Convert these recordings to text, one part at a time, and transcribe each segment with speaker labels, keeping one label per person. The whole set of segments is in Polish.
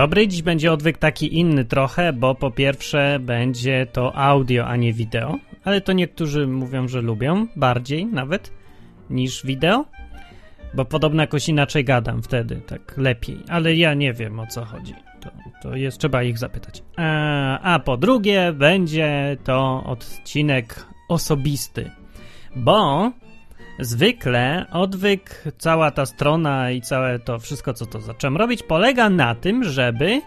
Speaker 1: dobry. Dziś będzie odwyk taki inny trochę, bo po pierwsze będzie to audio, a nie wideo. Ale to niektórzy mówią, że lubią bardziej nawet niż wideo. Bo podobno jakoś inaczej gadam wtedy, tak lepiej. Ale ja nie wiem o co chodzi. To, to jest, trzeba ich zapytać. A, a po drugie będzie to odcinek osobisty. Bo Zwykle odwyk, cała ta strona i całe to wszystko, co to zacząłem robić, polega na tym, żeby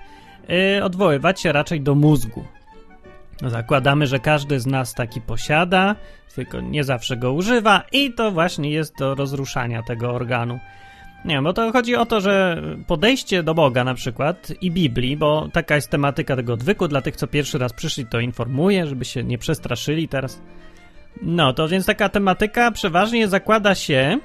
Speaker 1: y, odwoływać się raczej do mózgu. Zakładamy, że każdy z nas taki posiada, tylko nie zawsze go używa, i to właśnie jest do rozruszania tego organu. Nie bo to chodzi o to, że podejście do Boga na przykład i Biblii, bo taka jest tematyka tego odwyku, dla tych, co pierwszy raz przyszli, to informuję, żeby się nie przestraszyli teraz no, to więc taka tematyka przeważnie zakłada się,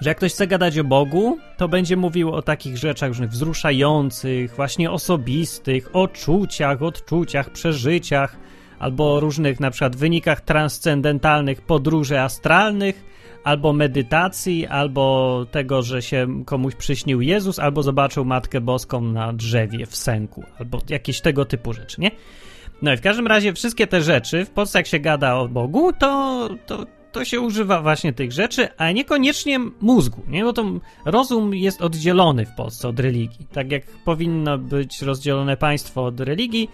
Speaker 1: że jak ktoś chce gadać o Bogu, to będzie mówił o takich rzeczach różnych wzruszających, właśnie osobistych, o czuciach, odczuciach, przeżyciach, albo różnych na przykład wynikach transcendentalnych podróży astralnych, albo medytacji, albo tego, że się komuś przyśnił Jezus, albo zobaczył Matkę Boską na drzewie w sęku, albo jakieś tego typu rzeczy, nie? No i w każdym razie wszystkie te rzeczy, w Polsce jak się gada o Bogu, to, to, to się używa właśnie tych rzeczy, a niekoniecznie mózgu, nie? Bo to rozum jest oddzielony w Polsce od religii. Tak jak powinno być rozdzielone państwo od religii,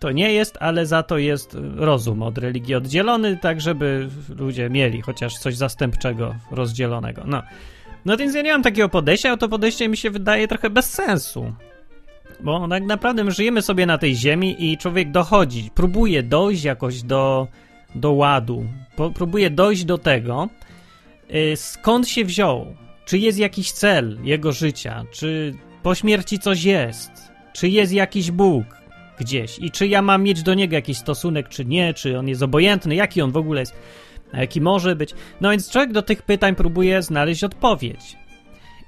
Speaker 1: to nie jest, ale za to jest rozum od religii oddzielony, tak żeby ludzie mieli chociaż coś zastępczego rozdzielonego. No. No więc ja nie mam takiego podejścia, a to podejście mi się wydaje trochę bez sensu. Bo tak naprawdę my żyjemy sobie na tej ziemi i człowiek dochodzi, próbuje dojść jakoś do, do ładu, próbuje dojść do tego, yy, skąd się wziął, czy jest jakiś cel jego życia, czy po śmierci coś jest, czy jest jakiś Bóg gdzieś i czy ja mam mieć do niego jakiś stosunek, czy nie, czy on jest obojętny, jaki on w ogóle jest, jaki może być. No więc człowiek do tych pytań próbuje znaleźć odpowiedź.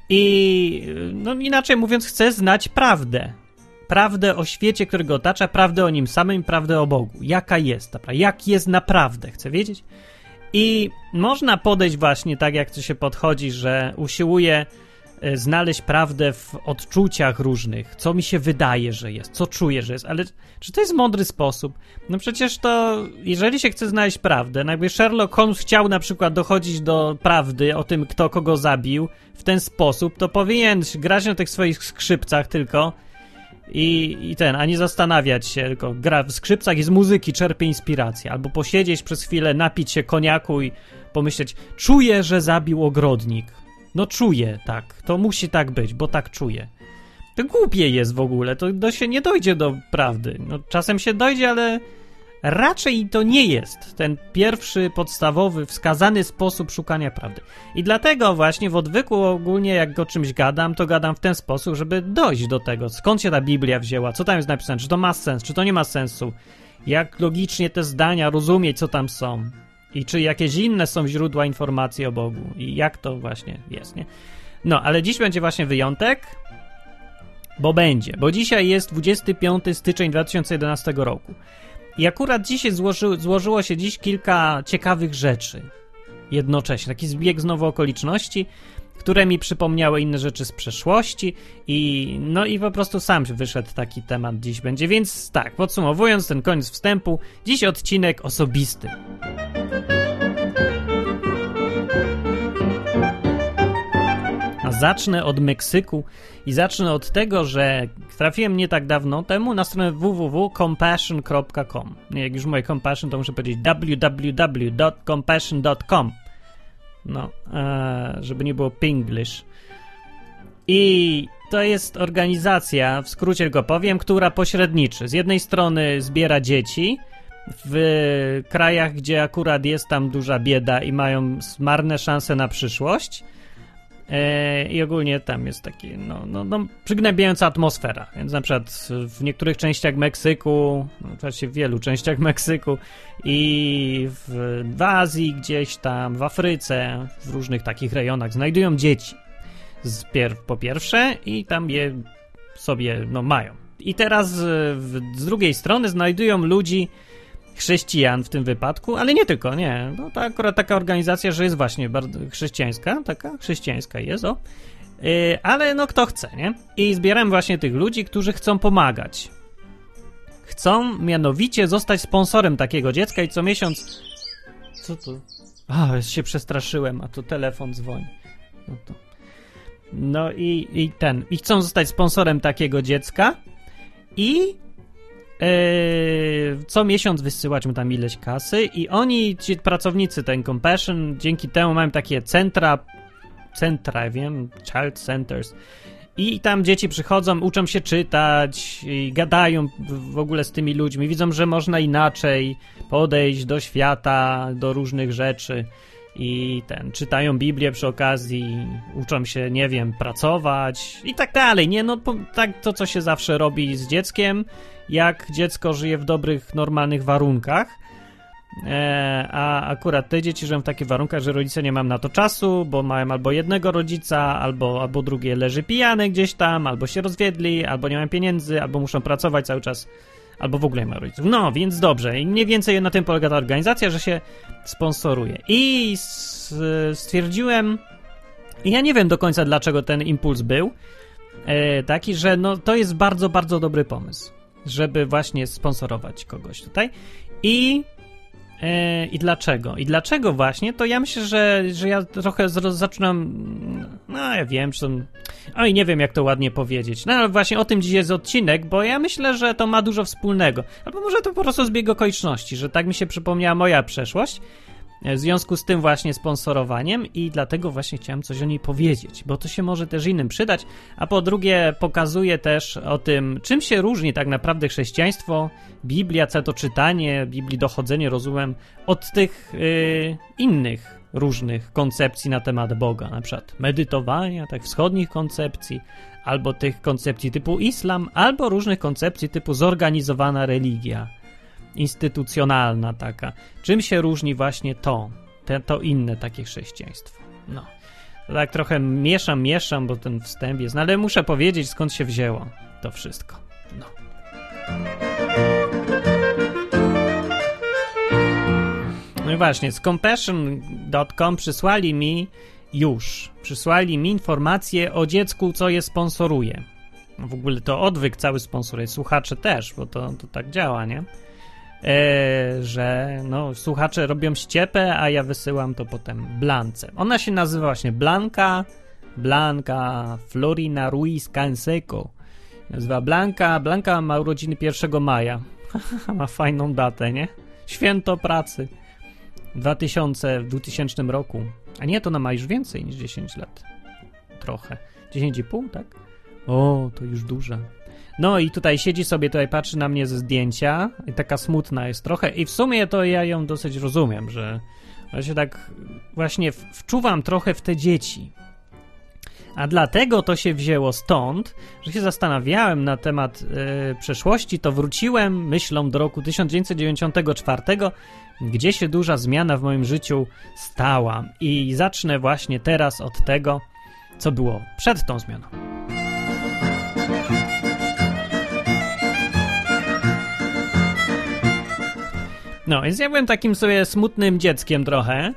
Speaker 1: I no inaczej mówiąc, chce znać prawdę. Prawdę o świecie, który go otacza, prawdę o nim samym, prawdę o Bogu. Jaka jest ta prawda? Jak jest naprawdę? Chcę wiedzieć. I można podejść właśnie tak, jak to się podchodzi, że usiłuje znaleźć prawdę w odczuciach różnych, co mi się wydaje, że jest, co czuję, że jest, ale czy to jest mądry sposób? No przecież to, jeżeli się chce znaleźć prawdę, no jakby Sherlock Holmes chciał na przykład dochodzić do prawdy o tym, kto kogo zabił w ten sposób, to powinien grać na tych swoich skrzypcach tylko i, i ten, a nie zastanawiać się, tylko gra w skrzypcach i z muzyki czerpie inspirację, albo posiedzieć przez chwilę, napić się koniaku i pomyśleć, czuję, że zabił ogrodnik no czuję tak, to musi tak być, bo tak czuję. To głupie jest w ogóle, to, to się nie dojdzie do prawdy. No, czasem się dojdzie, ale raczej to nie jest ten pierwszy, podstawowy, wskazany sposób szukania prawdy. I dlatego właśnie w odwyku ogólnie, jak o czymś gadam, to gadam w ten sposób, żeby dojść do tego, skąd się ta Biblia wzięła, co tam jest napisane, czy to ma sens, czy to nie ma sensu, jak logicznie te zdania rozumieć, co tam są. I czy jakieś inne są źródła informacji o Bogu i jak to właśnie jest, nie? No, ale dziś będzie właśnie wyjątek, bo będzie, bo dzisiaj jest 25 styczeń 2011 roku. I akurat dzisiaj złoży, złożyło się dziś kilka ciekawych rzeczy jednocześnie. Taki zbieg znowu okoliczności, które mi przypomniały inne rzeczy z przeszłości i no i po prostu sam wyszedł taki temat dziś będzie. Więc tak, podsumowując ten koniec wstępu, dziś odcinek osobisty. zacznę od Meksyku i zacznę od tego, że trafiłem nie tak dawno temu na stronę www.compassion.com. Jak już moje compassion, to muszę powiedzieć www.compassion.com. No, e, żeby nie było pinglish. I to jest organizacja, w skrócie tylko powiem, która pośredniczy. Z jednej strony zbiera dzieci w krajach, gdzie akurat jest tam duża bieda i mają marne szanse na przyszłość I ogólnie tam jest taki, no, no, no, przygnębiająca atmosfera. Więc na przykład w niektórych częściach Meksyku, no, właściwie w wielu częściach Meksyku i w, w Azji gdzieś tam, w Afryce, w różnych takich rejonach znajdują dzieci. Z pier po pierwsze i tam je sobie, no, mają. I teraz z, z drugiej strony znajdują ludzi, chrześcijan w tym wypadku, ale nie tylko, nie. No to akurat taka organizacja, że jest właśnie bardzo chrześcijańska, taka chrześcijańska jest, o. Yy, ale no kto chce, nie? I zbieram właśnie tych ludzi, którzy chcą pomagać. Chcą mianowicie zostać sponsorem takiego dziecka i co miesiąc... Co to? A, się przestraszyłem, a to telefon dzwoni. No to... No i, i ten. I chcą zostać sponsorem takiego dziecka i co miesiąc wysyłać mu tam ileś kasy i oni, ci pracownicy ten Compassion, dzięki temu mają takie centra, centra, wiem, child centers. I tam dzieci przychodzą, uczą się czytać gadają w ogóle z tymi ludźmi, widzą, że można inaczej podejść do świata, do różnych rzeczy. I ten, czytają Biblię przy okazji, uczą się, nie wiem, pracować i tak dalej, nie, no tak to, co się zawsze robi z dzieckiem, jak dziecko żyje w dobrych, normalnych warunkach, e, a akurat te dzieci żyją w takich warunkach, że rodzice nie mają na to czasu, bo mają albo jednego rodzica, albo, albo drugie leży pijany gdzieś tam, albo się rozwiedli, albo nie mają pieniędzy, albo muszą pracować cały czas albo w ogóle nie ma rodziców. No, więc dobrze. I mniej więcej na tym polega ta organizacja, że się sponsoruje. I stwierdziłem, ja nie wiem do końca dlaczego ten impuls był, e, taki, że no, to jest bardzo, bardzo dobry pomysł, żeby właśnie sponsorować kogoś tutaj. I E, I dlaczego? I dlaczego właśnie? To ja myślę, że, że ja trochę zaczynam. No, ja wiem, że. Oj, nie wiem, jak to ładnie powiedzieć. No, ale właśnie o tym dziś jest odcinek, bo ja myślę, że to ma dużo wspólnego. Albo może to po prostu zbieg okoliczności, że tak mi się przypomniała moja przeszłość. W związku z tym właśnie sponsorowaniem i dlatego właśnie chciałem coś o niej powiedzieć, bo to się może też innym przydać, a po drugie pokazuje też o tym, czym się różni tak naprawdę chrześcijaństwo, Biblia, całe to czytanie Biblii, dochodzenie, rozumem, od tych yy, innych różnych koncepcji na temat Boga, na przykład medytowania, tak wschodnich koncepcji, albo tych koncepcji typu islam, albo różnych koncepcji typu zorganizowana religia instytucjonalna taka. Czym się różni właśnie to, te, to inne takie chrześcijaństwo? No. tak trochę mieszam, mieszam, bo ten wstęp jest, no ale muszę powiedzieć, skąd się wzięło to wszystko. No. No i właśnie, z compassion.com przysłali mi już, przysłali mi informacje o dziecku, co je sponsoruje. W ogóle to odwyk cały sponsoruje, słuchacze też, bo to, to tak działa, nie? E, że no, słuchacze robią ściepę, a ja wysyłam to potem Blance. Ona się nazywa właśnie Blanka, Blanka Florina Ruiz Canseco. Nazywa Blanka. Blanka ma urodziny 1 maja. ma fajną datę, nie? Święto pracy. 2000, w 2000 roku. A nie, to ona ma już więcej niż 10 lat. Trochę. 10,5, tak? O, to już duża. No i tutaj siedzi sobie, tutaj patrzy na mnie ze zdjęcia i taka smutna jest trochę i w sumie to ja ją dosyć rozumiem, że ja się tak właśnie wczuwam trochę w te dzieci. A dlatego to się wzięło stąd, że się zastanawiałem na temat yy, przeszłości, to wróciłem myślą do roku 1994, gdzie się duża zmiana w moim życiu stała. I zacznę właśnie teraz od tego, co było przed tą zmianą. No, więc ja byłem takim sobie smutnym dzieckiem trochę.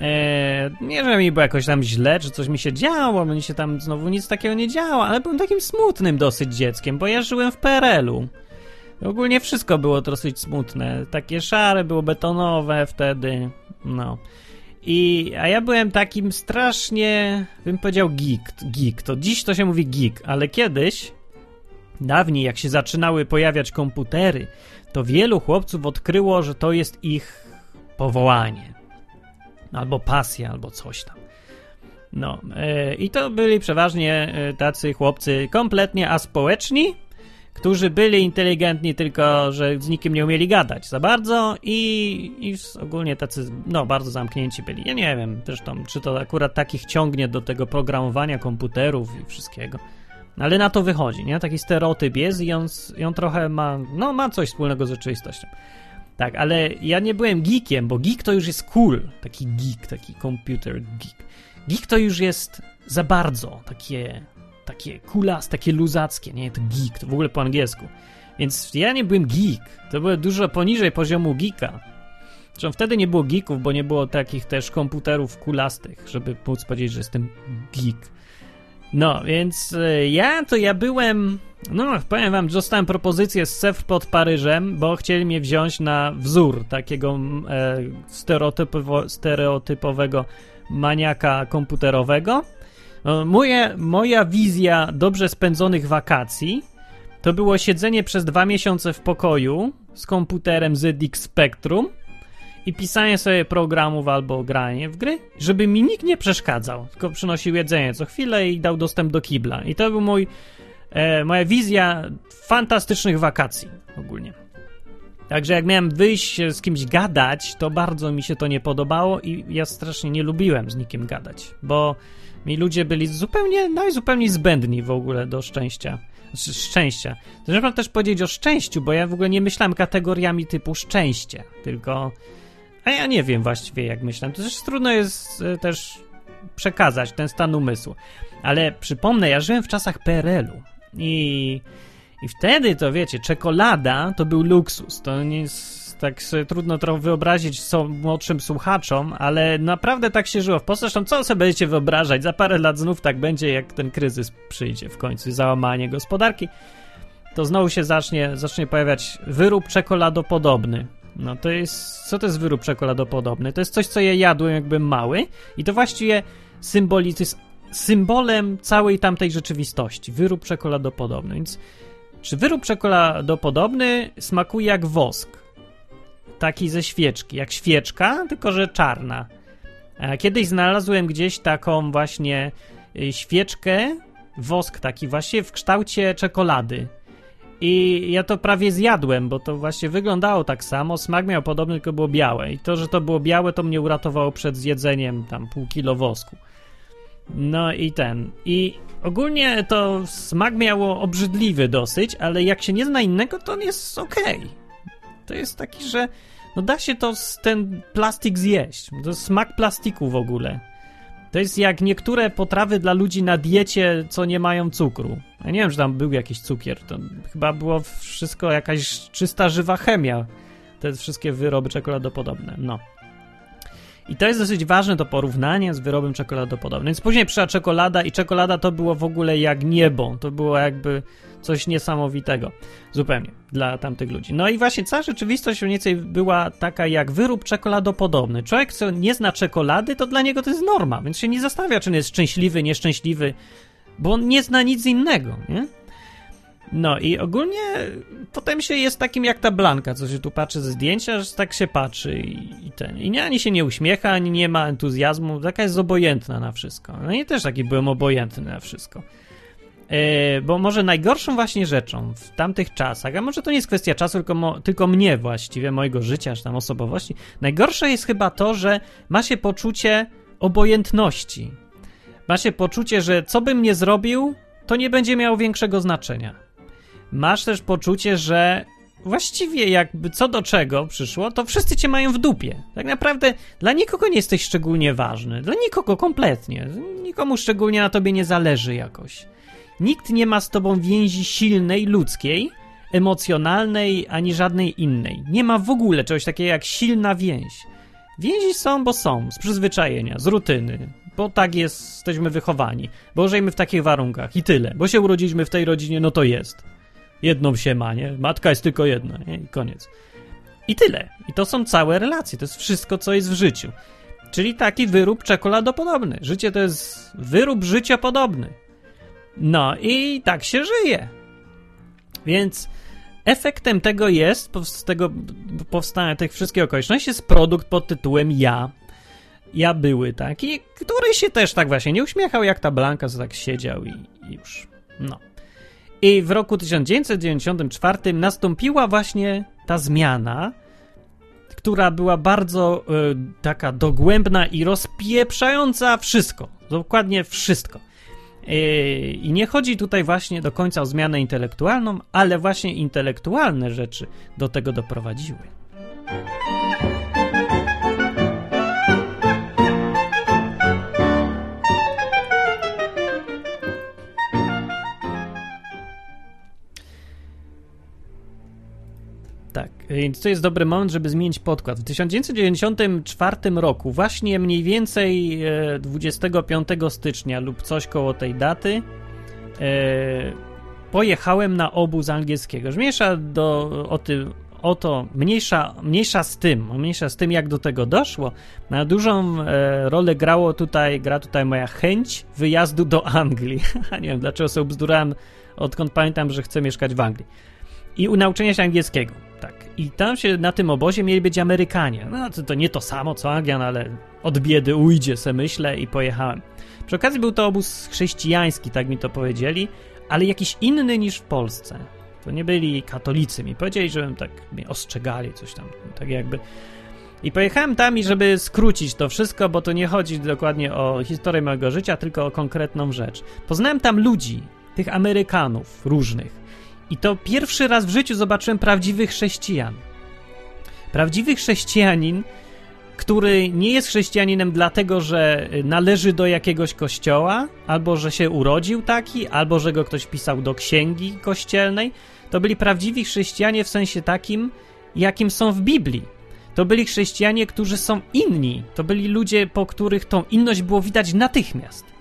Speaker 1: Eee, nie, że mi było jakoś tam źle, czy coś mi się działo, mi się tam znowu nic takiego nie działo, ale byłem takim smutnym dosyć dzieckiem, bo ja żyłem w PRL-u. Ogólnie wszystko było dosyć smutne. Takie szare, było betonowe wtedy. No. I, a ja byłem takim strasznie, bym powiedział, geek. geek. To dziś to się mówi geek, ale kiedyś, dawniej, jak się zaczynały pojawiać komputery, to wielu chłopców odkryło, że to jest ich powołanie. Albo pasja, albo coś tam. No, yy, i to byli przeważnie yy, tacy chłopcy kompletnie aspołeczni, którzy byli inteligentni, tylko że z nikim nie umieli gadać za bardzo i, i ogólnie tacy, no, bardzo zamknięci byli. Ja nie wiem zresztą, czy to akurat takich ciągnie do tego programowania komputerów i wszystkiego. Ale na to wychodzi, nie? Taki stereotyp jest i on, i on trochę ma, no ma coś wspólnego z rzeczywistością. Tak, ale ja nie byłem geekiem, bo geek to już jest cool. Taki geek, taki computer geek. Geek to już jest za bardzo takie, takie kulas, takie luzackie, nie? To geek, to w ogóle po angielsku. Więc ja nie byłem geek. To było dużo poniżej poziomu geeka. Zresztą wtedy nie było geeków, bo nie było takich też komputerów kulastych, żeby móc powiedzieć, że jestem geek. No, więc y, ja to ja byłem. No, powiem wam, dostałem propozycję z CEF pod Paryżem, bo chcieli mnie wziąć na wzór takiego e, stereotypowo, stereotypowego maniaka komputerowego. No, moje, moja wizja dobrze spędzonych wakacji to było siedzenie przez dwa miesiące w pokoju z komputerem ZX Spectrum i pisanie sobie programów albo granie w gry, żeby mi nikt nie przeszkadzał, tylko przynosił jedzenie co chwilę i dał dostęp do kibla. I to był mój, e, moja wizja fantastycznych wakacji ogólnie. Także jak miałem wyjść z kimś gadać, to bardzo mi się to nie podobało i ja strasznie nie lubiłem z nikim gadać, bo mi ludzie byli zupełnie, najzupełniej zbędni w ogóle do szczęścia. Szczęścia. Trzeba też powiedzieć o szczęściu, bo ja w ogóle nie myślałem kategoriami typu szczęście, tylko a ja nie wiem właściwie, jak myślałem. To też trudno jest e, też przekazać ten stan umysłu. Ale przypomnę, ja żyłem w czasach PRL-u i, i wtedy to wiecie, czekolada to był luksus. To nie jest tak sobie trudno trochę wyobrazić co młodszym słuchaczom, ale naprawdę tak się żyło w Polsce. Zresztą co sobie będziecie wyobrażać? Za parę lat znów tak będzie, jak ten kryzys przyjdzie w końcu, załamanie gospodarki. To znowu się zacznie, zacznie pojawiać wyrób czekoladopodobny no to jest, co to jest wyrób czekoladopodobny? To jest coś, co ja jadłem jakby mały i to właściwie symboli, jest symbolem całej tamtej rzeczywistości. Wyrób czekoladopodobny. Więc czy wyrób czekoladopodobny smakuje jak wosk? Taki ze świeczki, jak świeczka, tylko że czarna. Kiedyś znalazłem gdzieś taką właśnie y, świeczkę, wosk taki właśnie w kształcie czekolady. I ja to prawie zjadłem, bo to właśnie wyglądało tak samo. Smak miał podobny, tylko było białe. I to, że to było białe, to mnie uratowało przed zjedzeniem tam pół kilo wosku. No i ten. I ogólnie to smak miało obrzydliwy dosyć, ale jak się nie zna innego, to on jest okej. Okay. To jest taki, że no da się to ten plastik zjeść. To smak plastiku w ogóle. To jest jak niektóre potrawy dla ludzi na diecie, co nie mają cukru. Ja nie wiem, czy tam był jakiś cukier. To chyba było wszystko jakaś czysta, żywa chemia. Te wszystkie wyroby czekoladopodobne. No. I to jest dosyć ważne, to porównanie z wyrobem czekoladopodobnym. Więc później przyszła czekolada i czekolada to było w ogóle jak niebo. To było jakby coś niesamowitego. Zupełnie dla tamtych ludzi. No i właśnie cała rzeczywistość mniej więcej była taka jak wyrób czekoladopodobny. Człowiek, co nie zna czekolady, to dla niego to jest norma, więc się nie zastanawia, czy on jest szczęśliwy, nieszczęśliwy, bo on nie zna nic innego, nie? No i ogólnie potem się jest takim jak ta Blanka, co się tu patrzy ze zdjęcia, że tak się patrzy i, ten. I nie, ani się nie uśmiecha, ani nie ma entuzjazmu, taka jest obojętna na wszystko. No i też taki byłem obojętny na wszystko. E, bo może najgorszą właśnie rzeczą w tamtych czasach, a może to nie jest kwestia czasu, tylko, mo, tylko mnie właściwie, mojego życia, czy tam osobowości, najgorsze jest chyba to, że ma się poczucie obojętności. Ma się poczucie, że co bym nie zrobił, to nie będzie miało większego znaczenia masz też poczucie, że właściwie jakby co do czego przyszło, to wszyscy cię mają w dupie. Tak naprawdę dla nikogo nie jesteś szczególnie ważny. Dla nikogo kompletnie. Nikomu szczególnie na tobie nie zależy jakoś. Nikt nie ma z tobą więzi silnej, ludzkiej, emocjonalnej, ani żadnej innej. Nie ma w ogóle czegoś takiego jak silna więź. Więzi są, bo są, z przyzwyczajenia, z rutyny, bo tak jest, jesteśmy wychowani, bo żyjemy w takich warunkach i tyle, bo się urodziliśmy w tej rodzinie, no to jest. Jedną się ma, nie? Matka jest tylko jedna, nie? I koniec. I tyle. I to są całe relacje. To jest wszystko, co jest w życiu. Czyli taki wyrób czekoladopodobny. Życie to jest wyrób życiopodobny. No i tak się żyje. Więc efektem tego jest, z tego powstania tych wszystkich okoliczności, jest produkt pod tytułem Ja. Ja były taki, który się też tak właśnie nie uśmiechał, jak ta Blanka, co tak siedział i, i już. No. I w roku 1994 nastąpiła właśnie ta zmiana, która była bardzo y, taka dogłębna i rozpieprzająca wszystko. Dokładnie wszystko. Y, I nie chodzi tutaj właśnie do końca o zmianę intelektualną, ale właśnie intelektualne rzeczy do tego doprowadziły. Więc to jest dobry moment, żeby zmienić podkład. W 1994 roku, właśnie mniej więcej 25 e, stycznia lub coś koło tej daty, e, pojechałem na obóz angielskiego. Mniejsza do, o tym, o to, mniejsza, mniejsza z tym, mniejsza z tym, jak do tego doszło. Na dużą e, rolę grało tutaj, gra tutaj moja chęć wyjazdu do Anglii. Nie wiem, dlaczego sobie bzdurałem, odkąd pamiętam, że chcę mieszkać w Anglii. I nauczenia się angielskiego, tak. I tam się na tym obozie mieli być Amerykanie. No to, to nie to samo co Anglian, ale od biedy ujdzie, se myślę i pojechałem. Przy okazji był to obóz chrześcijański, tak mi to powiedzieli, ale jakiś inny niż w Polsce. To nie byli katolicy. Mi powiedzieli, żebym tak mnie ostrzegali, coś tam, tak jakby. I pojechałem tam i żeby skrócić to wszystko, bo to nie chodzi dokładnie o historię mojego życia, tylko o konkretną rzecz. Poznałem tam ludzi, tych Amerykanów różnych. I to pierwszy raz w życiu zobaczyłem prawdziwych chrześcijan. Prawdziwy chrześcijanin, który nie jest chrześcijaninem dlatego, że należy do jakiegoś kościoła, albo że się urodził taki, albo że go ktoś pisał do księgi kościelnej, to byli prawdziwi chrześcijanie w sensie takim, jakim są w Biblii. To byli chrześcijanie, którzy są inni. To byli ludzie, po których tą inność było widać natychmiast.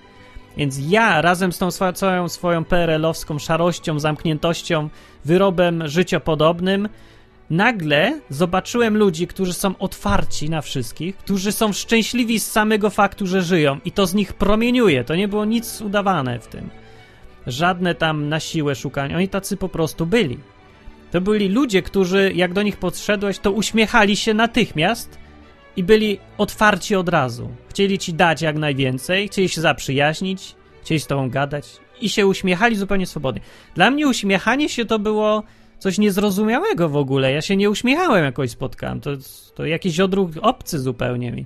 Speaker 1: Więc ja razem z tą całą swoją PRL-owską szarością, zamkniętością, wyrobem życiopodobnym, nagle zobaczyłem ludzi, którzy są otwarci na wszystkich, którzy są szczęśliwi z samego faktu, że żyją i to z nich promieniuje. To nie było nic udawane w tym. Żadne tam na siłę szukania. Oni tacy po prostu byli. To byli ludzie, którzy, jak do nich podszedłeś, to uśmiechali się natychmiast i byli otwarci od razu. Chcieli ci dać jak najwięcej, chcieli się zaprzyjaźnić, chcieli z tobą gadać i się uśmiechali zupełnie swobodnie. Dla mnie uśmiechanie się to było coś niezrozumiałego w ogóle. Ja się nie uśmiechałem jakoś spotkałem. To, to jakiś odruch obcy zupełnie mi.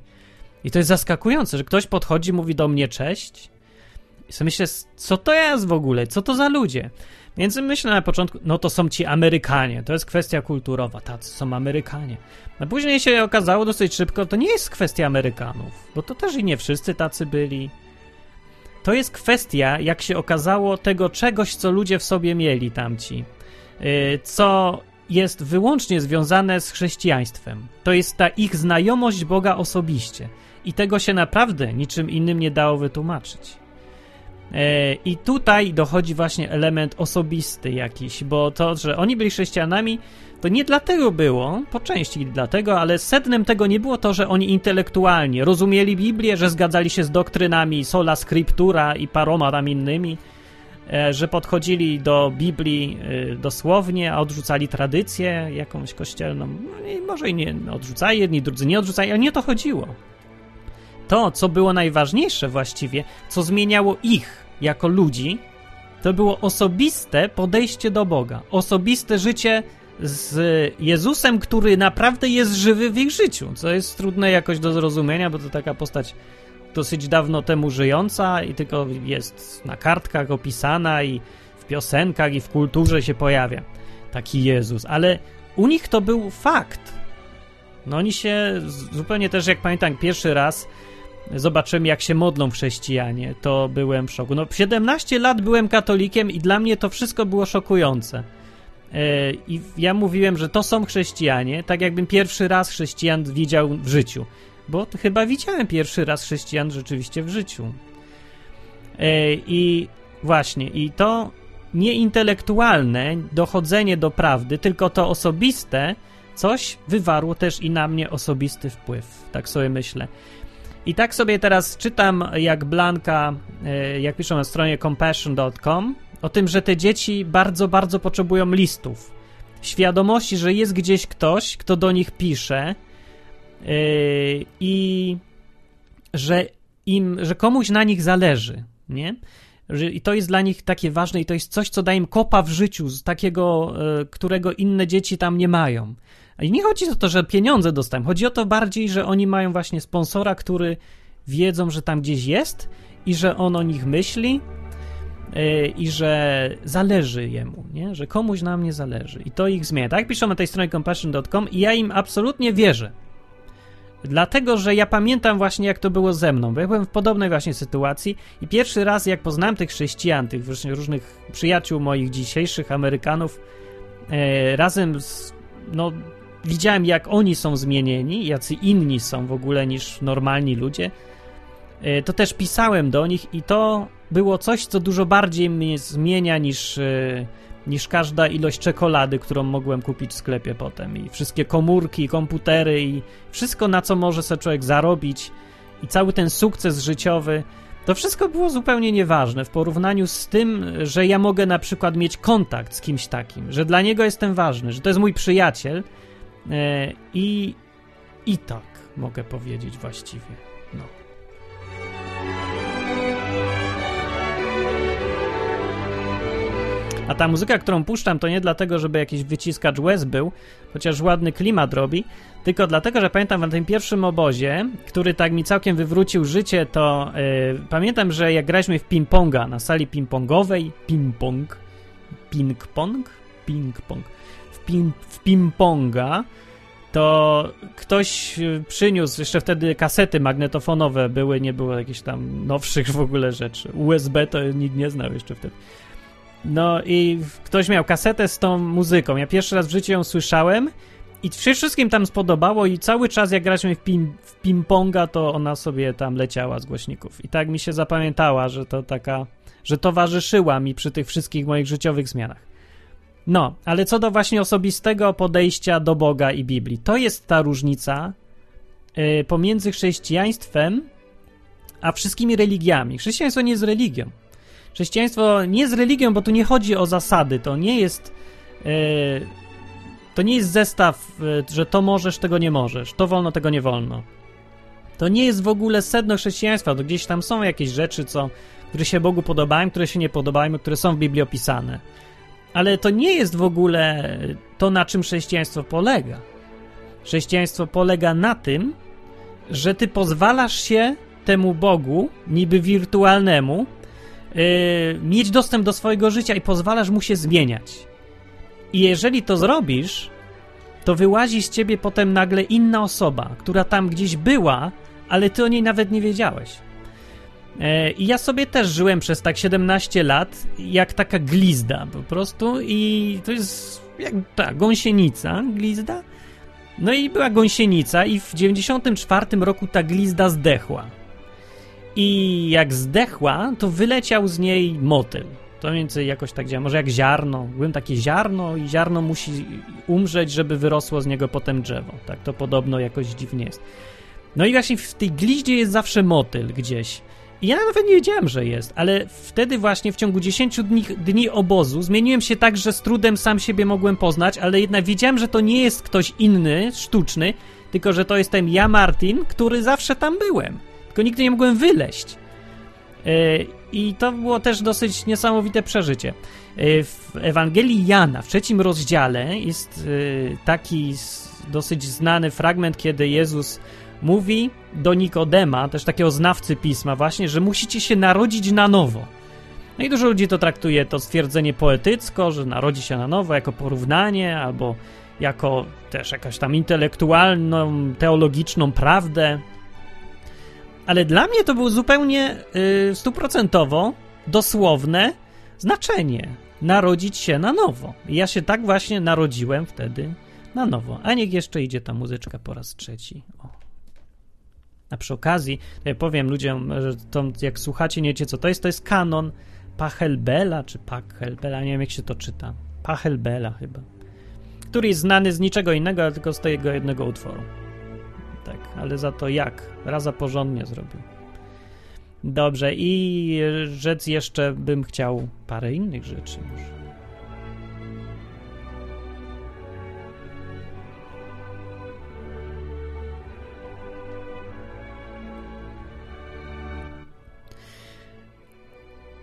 Speaker 1: I to jest zaskakujące, że ktoś podchodzi, mówi do mnie cześć. I sobie myślę, co to jest w ogóle? Co to za ludzie? Więc myślę na początku, no to są ci Amerykanie, to jest kwestia kulturowa, tacy są Amerykanie. A później się okazało dosyć szybko, to nie jest kwestia Amerykanów, bo to też i nie wszyscy tacy byli. To jest kwestia, jak się okazało, tego czegoś, co ludzie w sobie mieli tamci, y, co jest wyłącznie związane z chrześcijaństwem. To jest ta ich znajomość Boga osobiście. I tego się naprawdę niczym innym nie dało wytłumaczyć. E, I tutaj dochodzi właśnie element osobisty jakiś, bo to, że oni byli chrześcijanami, to nie dlatego było, po części dlatego, ale sednem tego nie było to, że oni intelektualnie rozumieli Biblię, że zgadzali się z doktrynami sola scriptura i paroma tam innymi, e, że podchodzili do Biblii e, dosłownie, a odrzucali tradycję jakąś kościelną. No może i nie odrzucali, jedni drudzy nie odrzucali, ale nie to chodziło to, co było najważniejsze właściwie, co zmieniało ich jako ludzi, to było osobiste podejście do Boga, osobiste życie z Jezusem, który naprawdę jest żywy w ich życiu, co jest trudne jakoś do zrozumienia, bo to taka postać dosyć dawno temu żyjąca i tylko jest na kartkach opisana i w piosenkach i w kulturze się pojawia taki Jezus, ale u nich to był fakt. No oni się zupełnie też, jak pamiętam, pierwszy raz zobaczymy, jak się modlą chrześcijanie, to byłem w szoku. No, 17 lat byłem katolikiem i dla mnie to wszystko było szokujące. E, I ja mówiłem, że to są chrześcijanie, tak jakbym pierwszy raz chrześcijan widział w życiu. Bo chyba widziałem pierwszy raz chrześcijan rzeczywiście w życiu. E, I właśnie, i to nieintelektualne dochodzenie do prawdy, tylko to osobiste, coś wywarło też i na mnie osobisty wpływ. Tak sobie myślę. I tak sobie teraz czytam, jak Blanka, e, jak piszą na stronie compassion.com, o tym, że te dzieci bardzo, bardzo potrzebują listów. Świadomości, że jest gdzieś ktoś, kto do nich pisze yy, i że im, że komuś na nich zależy, nie? I to jest dla nich takie ważne i to jest coś, co daje im kopa w życiu, z takiego, yy, którego inne dzieci tam nie mają. I nie chodzi o to, że pieniądze dostają. Chodzi o to bardziej, że oni mają właśnie sponsora, który wiedzą, że tam gdzieś jest i że on o nich myśli yy, i że zależy jemu, nie? że komuś na mnie zależy. I to ich zmienia. Tak piszą na tej stronie compassion.com i ja im absolutnie wierzę. Dlatego, że ja pamiętam właśnie, jak to było ze mną, bo ja byłem w podobnej właśnie sytuacji i pierwszy raz, jak poznałem tych chrześcijan, tych różnych przyjaciół moich dzisiejszych Amerykanów, e, razem z no, widziałem, jak oni są zmienieni, jacy inni są w ogóle niż normalni ludzie, e, to też pisałem do nich i to było coś, co dużo bardziej mnie zmienia niż, e, niż każda ilość czekolady, którą mogłem kupić w sklepie potem. I wszystkie komórki, komputery i wszystko, na co może sobie człowiek zarobić i cały ten sukces życiowy. To wszystko było zupełnie nieważne w porównaniu z tym, że ja mogę na przykład mieć kontakt z kimś takim, że dla niego jestem ważny, że to jest mój przyjaciel i, i tak mogę powiedzieć właściwie. No. A ta muzyka, którą puszczam, to nie dlatego, żeby jakiś wyciskacz łez był, chociaż ładny klimat robi, tylko dlatego, że pamiętam na tym pierwszym obozie, który tak mi całkiem wywrócił życie, to yy, pamiętam, że jak graliśmy w ping-ponga na sali ping-pongowej, ping-pong, ping-pong, ping-pong, w, w ping-ponga, to ktoś przyniósł, jeszcze wtedy kasety magnetofonowe były, nie było jakichś tam nowszych w ogóle rzeczy. USB to nikt nie znał jeszcze wtedy. No i ktoś miał kasetę z tą muzyką. Ja pierwszy raz w życiu ją słyszałem i wszystkim tam spodobało i cały czas jak graliśmy w, w ping-ponga, to ona sobie tam leciała z głośników. I tak mi się zapamiętała, że to taka, że towarzyszyła mi przy tych wszystkich moich życiowych zmianach. No, ale co do właśnie osobistego podejścia do Boga i Biblii, to jest ta różnica y, pomiędzy chrześcijaństwem a wszystkimi religiami. Chrześcijaństwo nie jest religią. Chrześcijaństwo nie jest religią, bo tu nie chodzi o zasady, to nie jest. Yy, to nie jest zestaw, yy, że to możesz, tego nie możesz, to wolno, tego nie wolno. To nie jest w ogóle sedno chrześcijaństwa, to gdzieś tam są jakieś rzeczy, co, które się Bogu podobają, które się nie podobają, które są w Biblii opisane. Ale to nie jest w ogóle to, na czym chrześcijaństwo polega. Chrześcijaństwo polega na tym, że ty pozwalasz się temu Bogu, niby wirtualnemu, yy, mieć dostęp do swojego życia i pozwalasz mu się zmieniać. I jeżeli to zrobisz, to wyłazi z ciebie potem nagle inna osoba, która tam gdzieś była, ale ty o niej nawet nie wiedziałeś. Yy, I ja sobie też żyłem przez tak 17 lat jak taka glizda po prostu i to jest jak ta gąsienica, glizda. No i była gąsienica i w 94 roku ta glizda zdechła. I jak zdechła, to wyleciał z niej motyl. To mniej więcej jakoś tak działa. Może jak ziarno. Byłem takie ziarno i ziarno musi umrzeć, żeby wyrosło z niego potem drzewo. Tak to podobno jakoś dziwnie jest. No i właśnie w tej gliździe jest zawsze motyl gdzieś. Ja nawet nie wiedziałem, że jest, ale wtedy właśnie w ciągu 10 dni, dni obozu zmieniłem się tak, że z trudem sam siebie mogłem poznać, ale jednak wiedziałem, że to nie jest ktoś inny, sztuczny, tylko że to jestem ja, Martin, który zawsze tam byłem tylko nigdy nie mogłem wyleść. E, I to było też dosyć niesamowite przeżycie. E, w Ewangelii Jana, w trzecim rozdziale, jest e, taki dosyć znany fragment, kiedy Jezus mówi do Nikodema, też takiego znawcy pisma, właśnie, że musicie się narodzić na nowo. No i dużo ludzi to traktuje to stwierdzenie poetycko, że narodzi się na nowo jako porównanie, albo jako też jakaś tam intelektualną, teologiczną prawdę ale dla mnie to było zupełnie y, stuprocentowo dosłowne znaczenie. Narodzić się na nowo. I ja się tak właśnie narodziłem wtedy na nowo. A niech jeszcze idzie ta muzyczka po raz trzeci. O. A przy okazji, ja powiem ludziom, że to, jak słuchacie, nie wiecie co to jest, to jest kanon Pachelbela, czy Pachelbela, nie wiem jak się to czyta. Pachelbela chyba. Który jest znany z niczego innego, tylko z tego jednego utworu tak, ale za to jak? Raza porządnie zrobił. Dobrze, i rzec jeszcze bym chciał parę innych rzeczy może.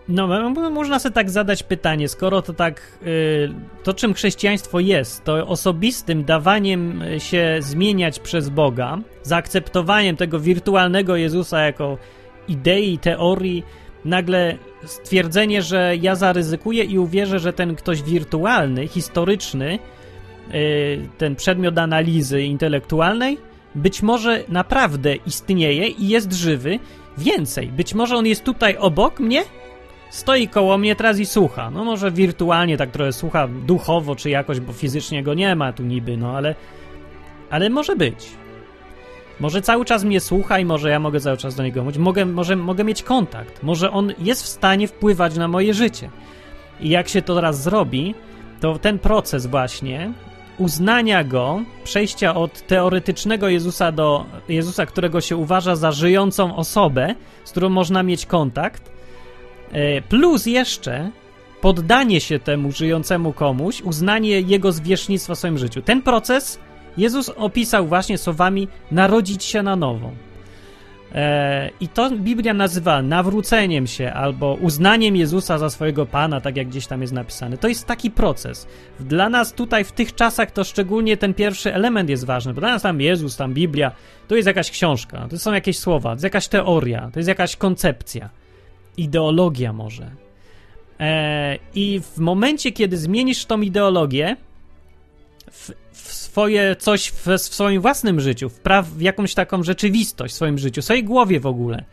Speaker 1: No, można sobie tak zadać pytanie, skoro to tak, y, to czym chrześcijaństwo jest, to osobistym dawaniem się zmieniać przez Boga, zaakceptowaniem tego wirtualnego Jezusa jako idei, teorii, nagle stwierdzenie, że ja zaryzykuję i uwierzę, że ten ktoś wirtualny, historyczny, y, ten przedmiot analizy intelektualnej, być może naprawdę istnieje i jest żywy. Więcej, być może on jest tutaj obok mnie stoi koło mnie teraz i słucha. No może wirtualnie tak trochę słucha duchowo czy jakoś, bo fizycznie go nie ma tu niby, no ale ale może być. Może cały czas mnie słucha i może ja mogę cały czas do niego mówić. Mogę, może mogę mieć kontakt. Może on jest w stanie wpływać na moje życie. I jak się to teraz zrobi, to ten proces właśnie uznania go, przejścia od teoretycznego Jezusa do Jezusa, którego się uważa za żyjącą osobę, z którą można mieć kontakt, plus jeszcze poddanie się temu żyjącemu komuś, uznanie jego zwierzchnictwa w swoim życiu. Ten proces Jezus opisał właśnie słowami narodzić się na nowo. E, I to Biblia nazywa nawróceniem się albo uznaniem Jezusa za swojego Pana, tak jak gdzieś tam jest napisane. To jest taki proces. Dla nas tutaj w tych czasach to szczególnie ten pierwszy element jest ważny, bo dla nas tam Jezus, tam Biblia, to jest jakaś książka, to są jakieś słowa, to jest jakaś teoria, to jest jakaś koncepcja, ideologia może. E, I w momencie, kiedy zmienisz tą ideologię, w, w swoje coś w, w, swoim własnym życiu, w, pra, w jakąś taką rzeczywistość w swoim życiu, w swojej głowie w ogóle,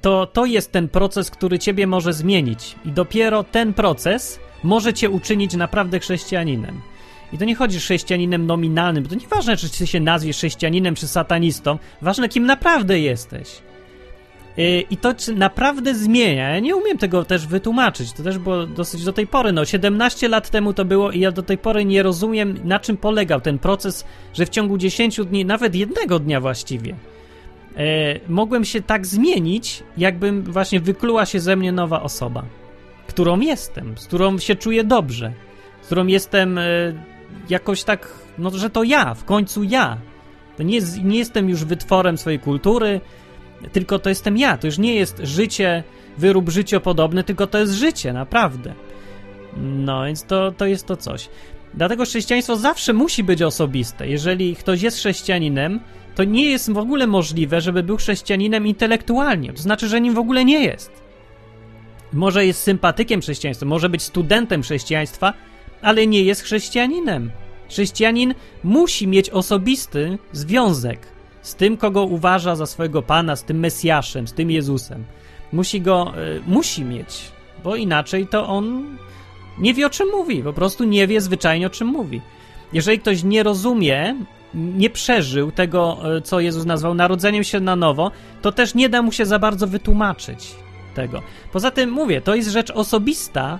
Speaker 1: to to jest ten proces, który ciebie może zmienić. I dopiero ten proces może cię uczynić naprawdę chrześcijaninem. I to nie chodzi chrześcijaninem nominalnym, bo to nieważne, czy ty się nazwiesz chrześcijaninem czy satanistą, ważne, kim naprawdę jesteś. Y, I to naprawdę zmienia. Ja nie umiem tego też wytłumaczyć. To też było dosyć do tej pory. No, 17 lat temu to było i ja do tej pory nie rozumiem, na czym polegał ten proces, że w ciągu 10 dni, nawet jednego dnia właściwie, e, mogłem się tak zmienić, jakbym właśnie wykluła się ze mnie nowa osoba, którą jestem, z którą się czuję dobrze, z którą jestem e, jakoś tak, no, że to ja, w końcu ja. To nie, nie jestem już wytworem swojej kultury, tylko to jestem ja. To już nie jest życie, wyrób życiopodobny, tylko to jest życie, naprawdę. No, więc to, to jest to coś. Dlatego chrześcijaństwo zawsze musi być osobiste. Jeżeli ktoś jest chrześcijaninem, to nie jest w ogóle możliwe, żeby był chrześcijaninem intelektualnie. To znaczy, że nim w ogóle nie jest. Może jest sympatykiem chrześcijaństwa, może być studentem chrześcijaństwa, ale nie jest chrześcijaninem. Chrześcijanin musi mieć osobisty związek z tym, kogo uważa za swojego Pana, z tym Mesjaszem, z tym Jezusem. Musi go, y, musi mieć, bo inaczej to on nie wie o czym mówi, po prostu nie wie zwyczajnie o czym mówi. Jeżeli ktoś nie rozumie, nie przeżył tego, e, co Jezus nazwał narodzeniem się na nowo, to też nie da mu się za bardzo wytłumaczyć tego. Poza tym mówię, to jest rzecz osobista,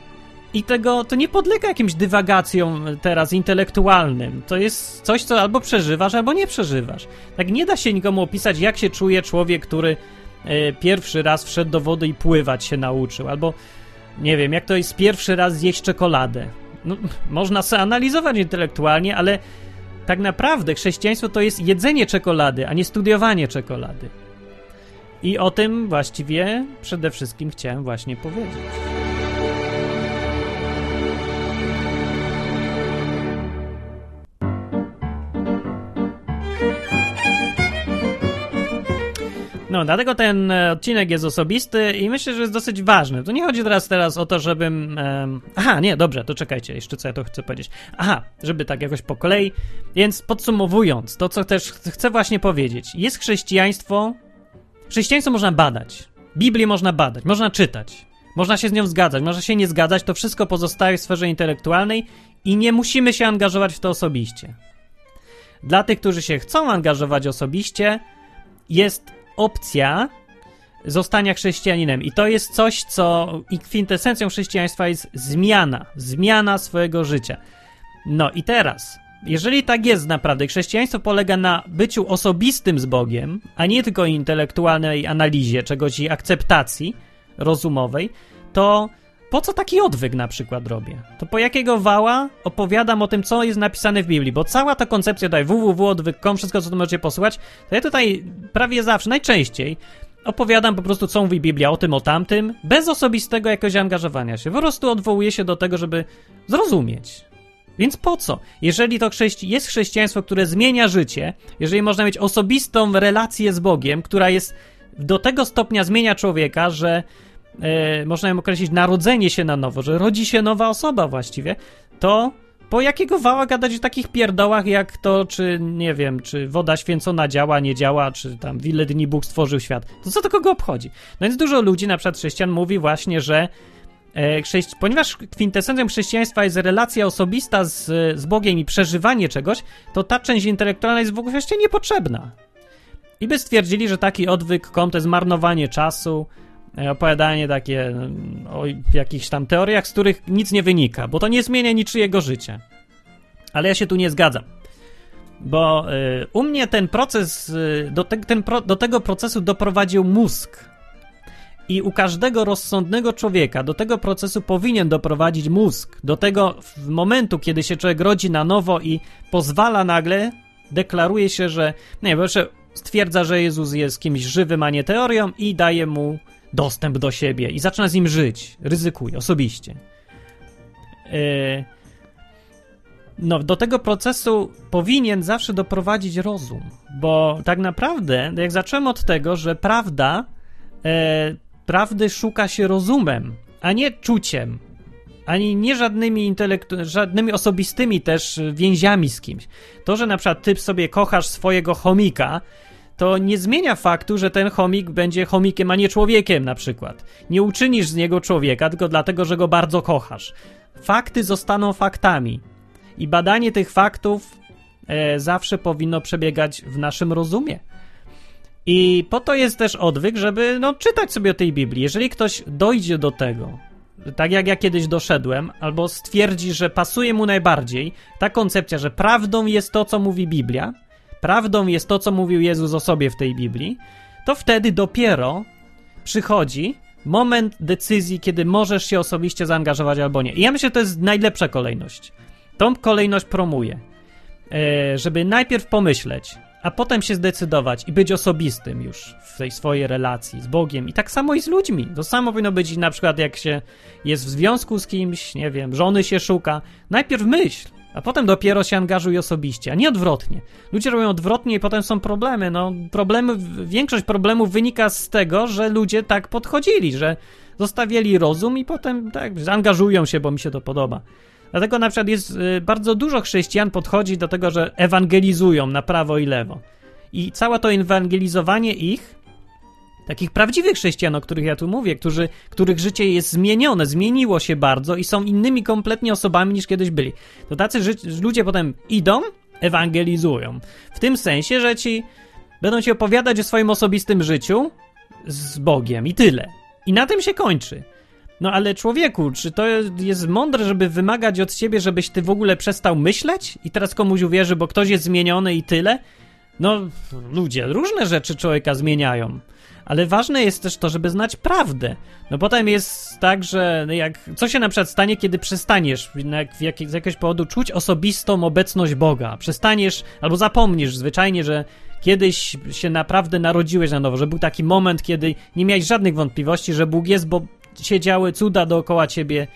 Speaker 1: i tego to nie podlega jakimś dywagacjom teraz intelektualnym. To jest coś, co albo przeżywasz, albo nie przeżywasz. Tak nie da się nikomu opisać, jak się czuje człowiek, który e, pierwszy raz wszedł do wody i pływać się nauczył, albo nie wiem, jak to jest pierwszy raz zjeść czekoladę. No, można sobie analizować intelektualnie, ale tak naprawdę chrześcijaństwo to jest jedzenie czekolady, a nie studiowanie czekolady. I o tym właściwie przede wszystkim chciałem właśnie powiedzieć. No, dlatego ten e, odcinek jest osobisty i myślę, że jest dosyć ważny. To nie chodzi teraz teraz o to, żebym... Um... Aha, nie, dobrze, to czekajcie, jeszcze co ja to chcę powiedzieć. Aha, żeby tak jakoś po kolei. Więc podsumowując, to co też chcę właśnie powiedzieć. Jest chrześcijaństwo... Chrześcijaństwo można badać. Biblię można badać, można czytać. Można się z nią zgadzać, można się nie zgadzać, to wszystko pozostaje w sferze intelektualnej i nie musimy się angażować w to osobiście. Dla tych, którzy się chcą angażować osobiście, jest opcja zostania chrześcijaninem. I to jest coś, co i kwintesencją chrześcijaństwa jest zmiana, zmiana swojego życia. No i teraz, jeżeli tak jest naprawdę, chrześcijaństwo polega na byciu osobistym z Bogiem, a nie tylko intelektualnej analizie czegoś i akceptacji rozumowej, to po co taki odwyk na przykład robię? To po jakiego wała opowiadam o tym, co jest napisane w Biblii? Bo cała ta koncepcja tutaj www.odwyk.com, wszystko, co tu możecie posłuchać, to ja tutaj prawie zawsze, najczęściej opowiadam po prostu, co mówi Biblia o tym, o tamtym, bez osobistego jakiegoś angażowania się. Po prostu odwołuję się do tego, żeby zrozumieć. Więc po co? Jeżeli to chrześci jest chrześcijaństwo, które zmienia życie, jeżeli można mieć osobistą relację z Bogiem, która jest do tego stopnia zmienia człowieka, że e, można ją określić narodzenie się na nowo, że rodzi się nowa osoba właściwie, to Po jakiego wała gadać o takich pierdołach jak to, czy nie wiem, czy woda święcona działa, nie działa, czy tam w ile dni Bóg stworzył świat. To co to kogo obchodzi? No więc dużo ludzi, na przykład chrześcijan, mówi właśnie, że e, chrześci- ponieważ kwintesencją chrześcijaństwa jest relacja osobista z, z Bogiem i przeżywanie czegoś, to ta część intelektualna jest w ogóle niepotrzebna. I by stwierdzili, że taki odwyk kom to jest marnowanie czasu, opowiadanie takie mm, o jakichś tam teoriach, z których nic nie wynika, bo to nie zmienia niczyjego życia. Ale ja się tu nie zgadzam. Bo y, u mnie ten proces, y, do, te, ten pro, do tego procesu doprowadził mózg. I u każdego rozsądnego człowieka do tego procesu powinien doprowadzić mózg. Do tego momentu, kiedy się człowiek rodzi na nowo i pozwala nagle, deklaruje się, że. Nie, bo stwierdza, że Jezus jest kimś żywym, a nie teorią, i daje mu dostęp do siebie i zaczyna z nim żyć. Ryzykuje osobiście. Yy, no, do tego procesu powinien zawsze doprowadzić rozum, bo tak naprawdę, jak zacząłem od tego, że prawda, e, prawdy szuka się rozumem, a nie czuciem, ani nie żadnymi, intelektu- żadnymi osobistymi też więziami z kimś. To, że na przykład ty sobie kochasz swojego chomika, to nie zmienia faktu, że ten chomik będzie chomikiem, a nie człowiekiem na przykład. Nie uczynisz z niego człowieka tylko dlatego, że go bardzo kochasz. Fakty zostaną faktami. I badanie tych faktów e, zawsze powinno przebiegać w naszym rozumie. I po to jest też odwyk, żeby no, czytać sobie o tej Biblii. Jeżeli ktoś dojdzie do tego, tak jak ja kiedyś doszedłem, albo stwierdzi, że pasuje mu najbardziej ta koncepcja, że prawdą jest to, co mówi Biblia, prawdą jest to, co mówił Jezus o sobie w tej Biblii, to wtedy dopiero przychodzi moment decyzji, kiedy możesz się osobiście zaangażować albo nie. I ja myślę, że to jest najlepsza kolejność. Tą kolejność promuję, e, żeby najpierw pomyśleć, a potem się zdecydować i być osobistym już w tej swojej relacji z Bogiem. I tak samo i z ludźmi. To samo powinno być na przykład jak się jest w związku z kimś, nie wiem, żony się szuka. Najpierw myśl, a potem dopiero się angażuj osobiście, a nie odwrotnie. Ludzie robią odwrotnie i potem są problemy. No, problemy, większość problemów wynika z tego, że ludzie tak podchodzili, że zostawiali rozum i potem tak zaangażują się, bo mi się to podoba. Dlatego na przykład jest y, bardzo dużo chrześcijan podchodzi do tego, że ewangelizują na prawo i lewo. I całe to ewangelizowanie ich, takich prawdziwych chrześcijan, o których ja tu mówię, którzy, których życie jest zmienione, zmieniło się bardzo i są innymi kompletnie osobami niż kiedyś byli. To tacy ludzie potem idą, ewangelizują. W tym sensie, że ci będą ci opowiadać o swoim osobistym życiu z Bogiem i tyle. I na tym się kończy. No ale człowieku, czy to jest mądre, żeby wymagać od ciebie, żebyś ty w ogóle przestał myśleć i teraz komuś uwierzy, bo ktoś jest zmieniony i tyle? No, ludzie, różne rzeczy człowieka zmieniają. Ale ważne jest też to, żeby znać prawdę. No potem jest tak, że jak, co się na przykład stanie, kiedy przestaniesz jak, jak, z jakiegoś powodu czuć osobistą obecność Boga. Przestaniesz albo zapomnisz zwyczajnie, że kiedyś się naprawdę narodziłeś na nowo, że był taki moment, kiedy nie miałeś żadnych wątpliwości, że Bóg jest, bo się działy cuda dookoła ciebie,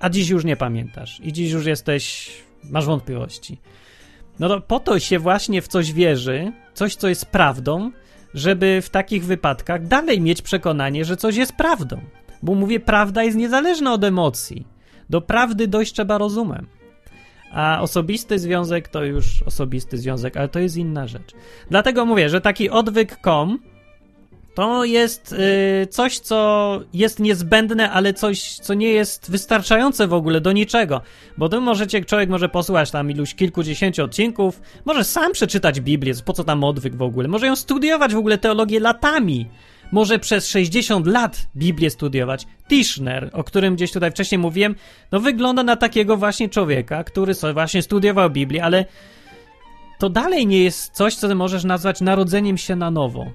Speaker 1: a dziś już nie pamiętasz i dziś już jesteś, masz wątpliwości. No to po to się właśnie w coś wierzy, coś, co jest prawdą, żeby w takich wypadkach dalej mieć przekonanie, że coś jest prawdą. Bo mówię, prawda jest niezależna od emocji. Do prawdy dojść trzeba rozumem. A osobisty związek to już osobisty związek, ale to jest inna rzecz. Dlatego mówię, że taki odwyk.com to jest y, coś, co jest niezbędne, ale coś, co nie jest wystarczające w ogóle do niczego. Bo tu możecie, człowiek może posłuchać tam iluś kilkudziesięciu odcinków, może sam przeczytać Biblię, po co tam odwyk w ogóle, może ją studiować w ogóle teologię latami. Może przez 60 lat Biblię studiować. Tischner, o którym gdzieś tutaj wcześniej mówiłem, no wygląda na takiego właśnie człowieka, który sobie właśnie studiował Biblię, ale to dalej nie jest coś, co możesz nazwać narodzeniem się na nowo.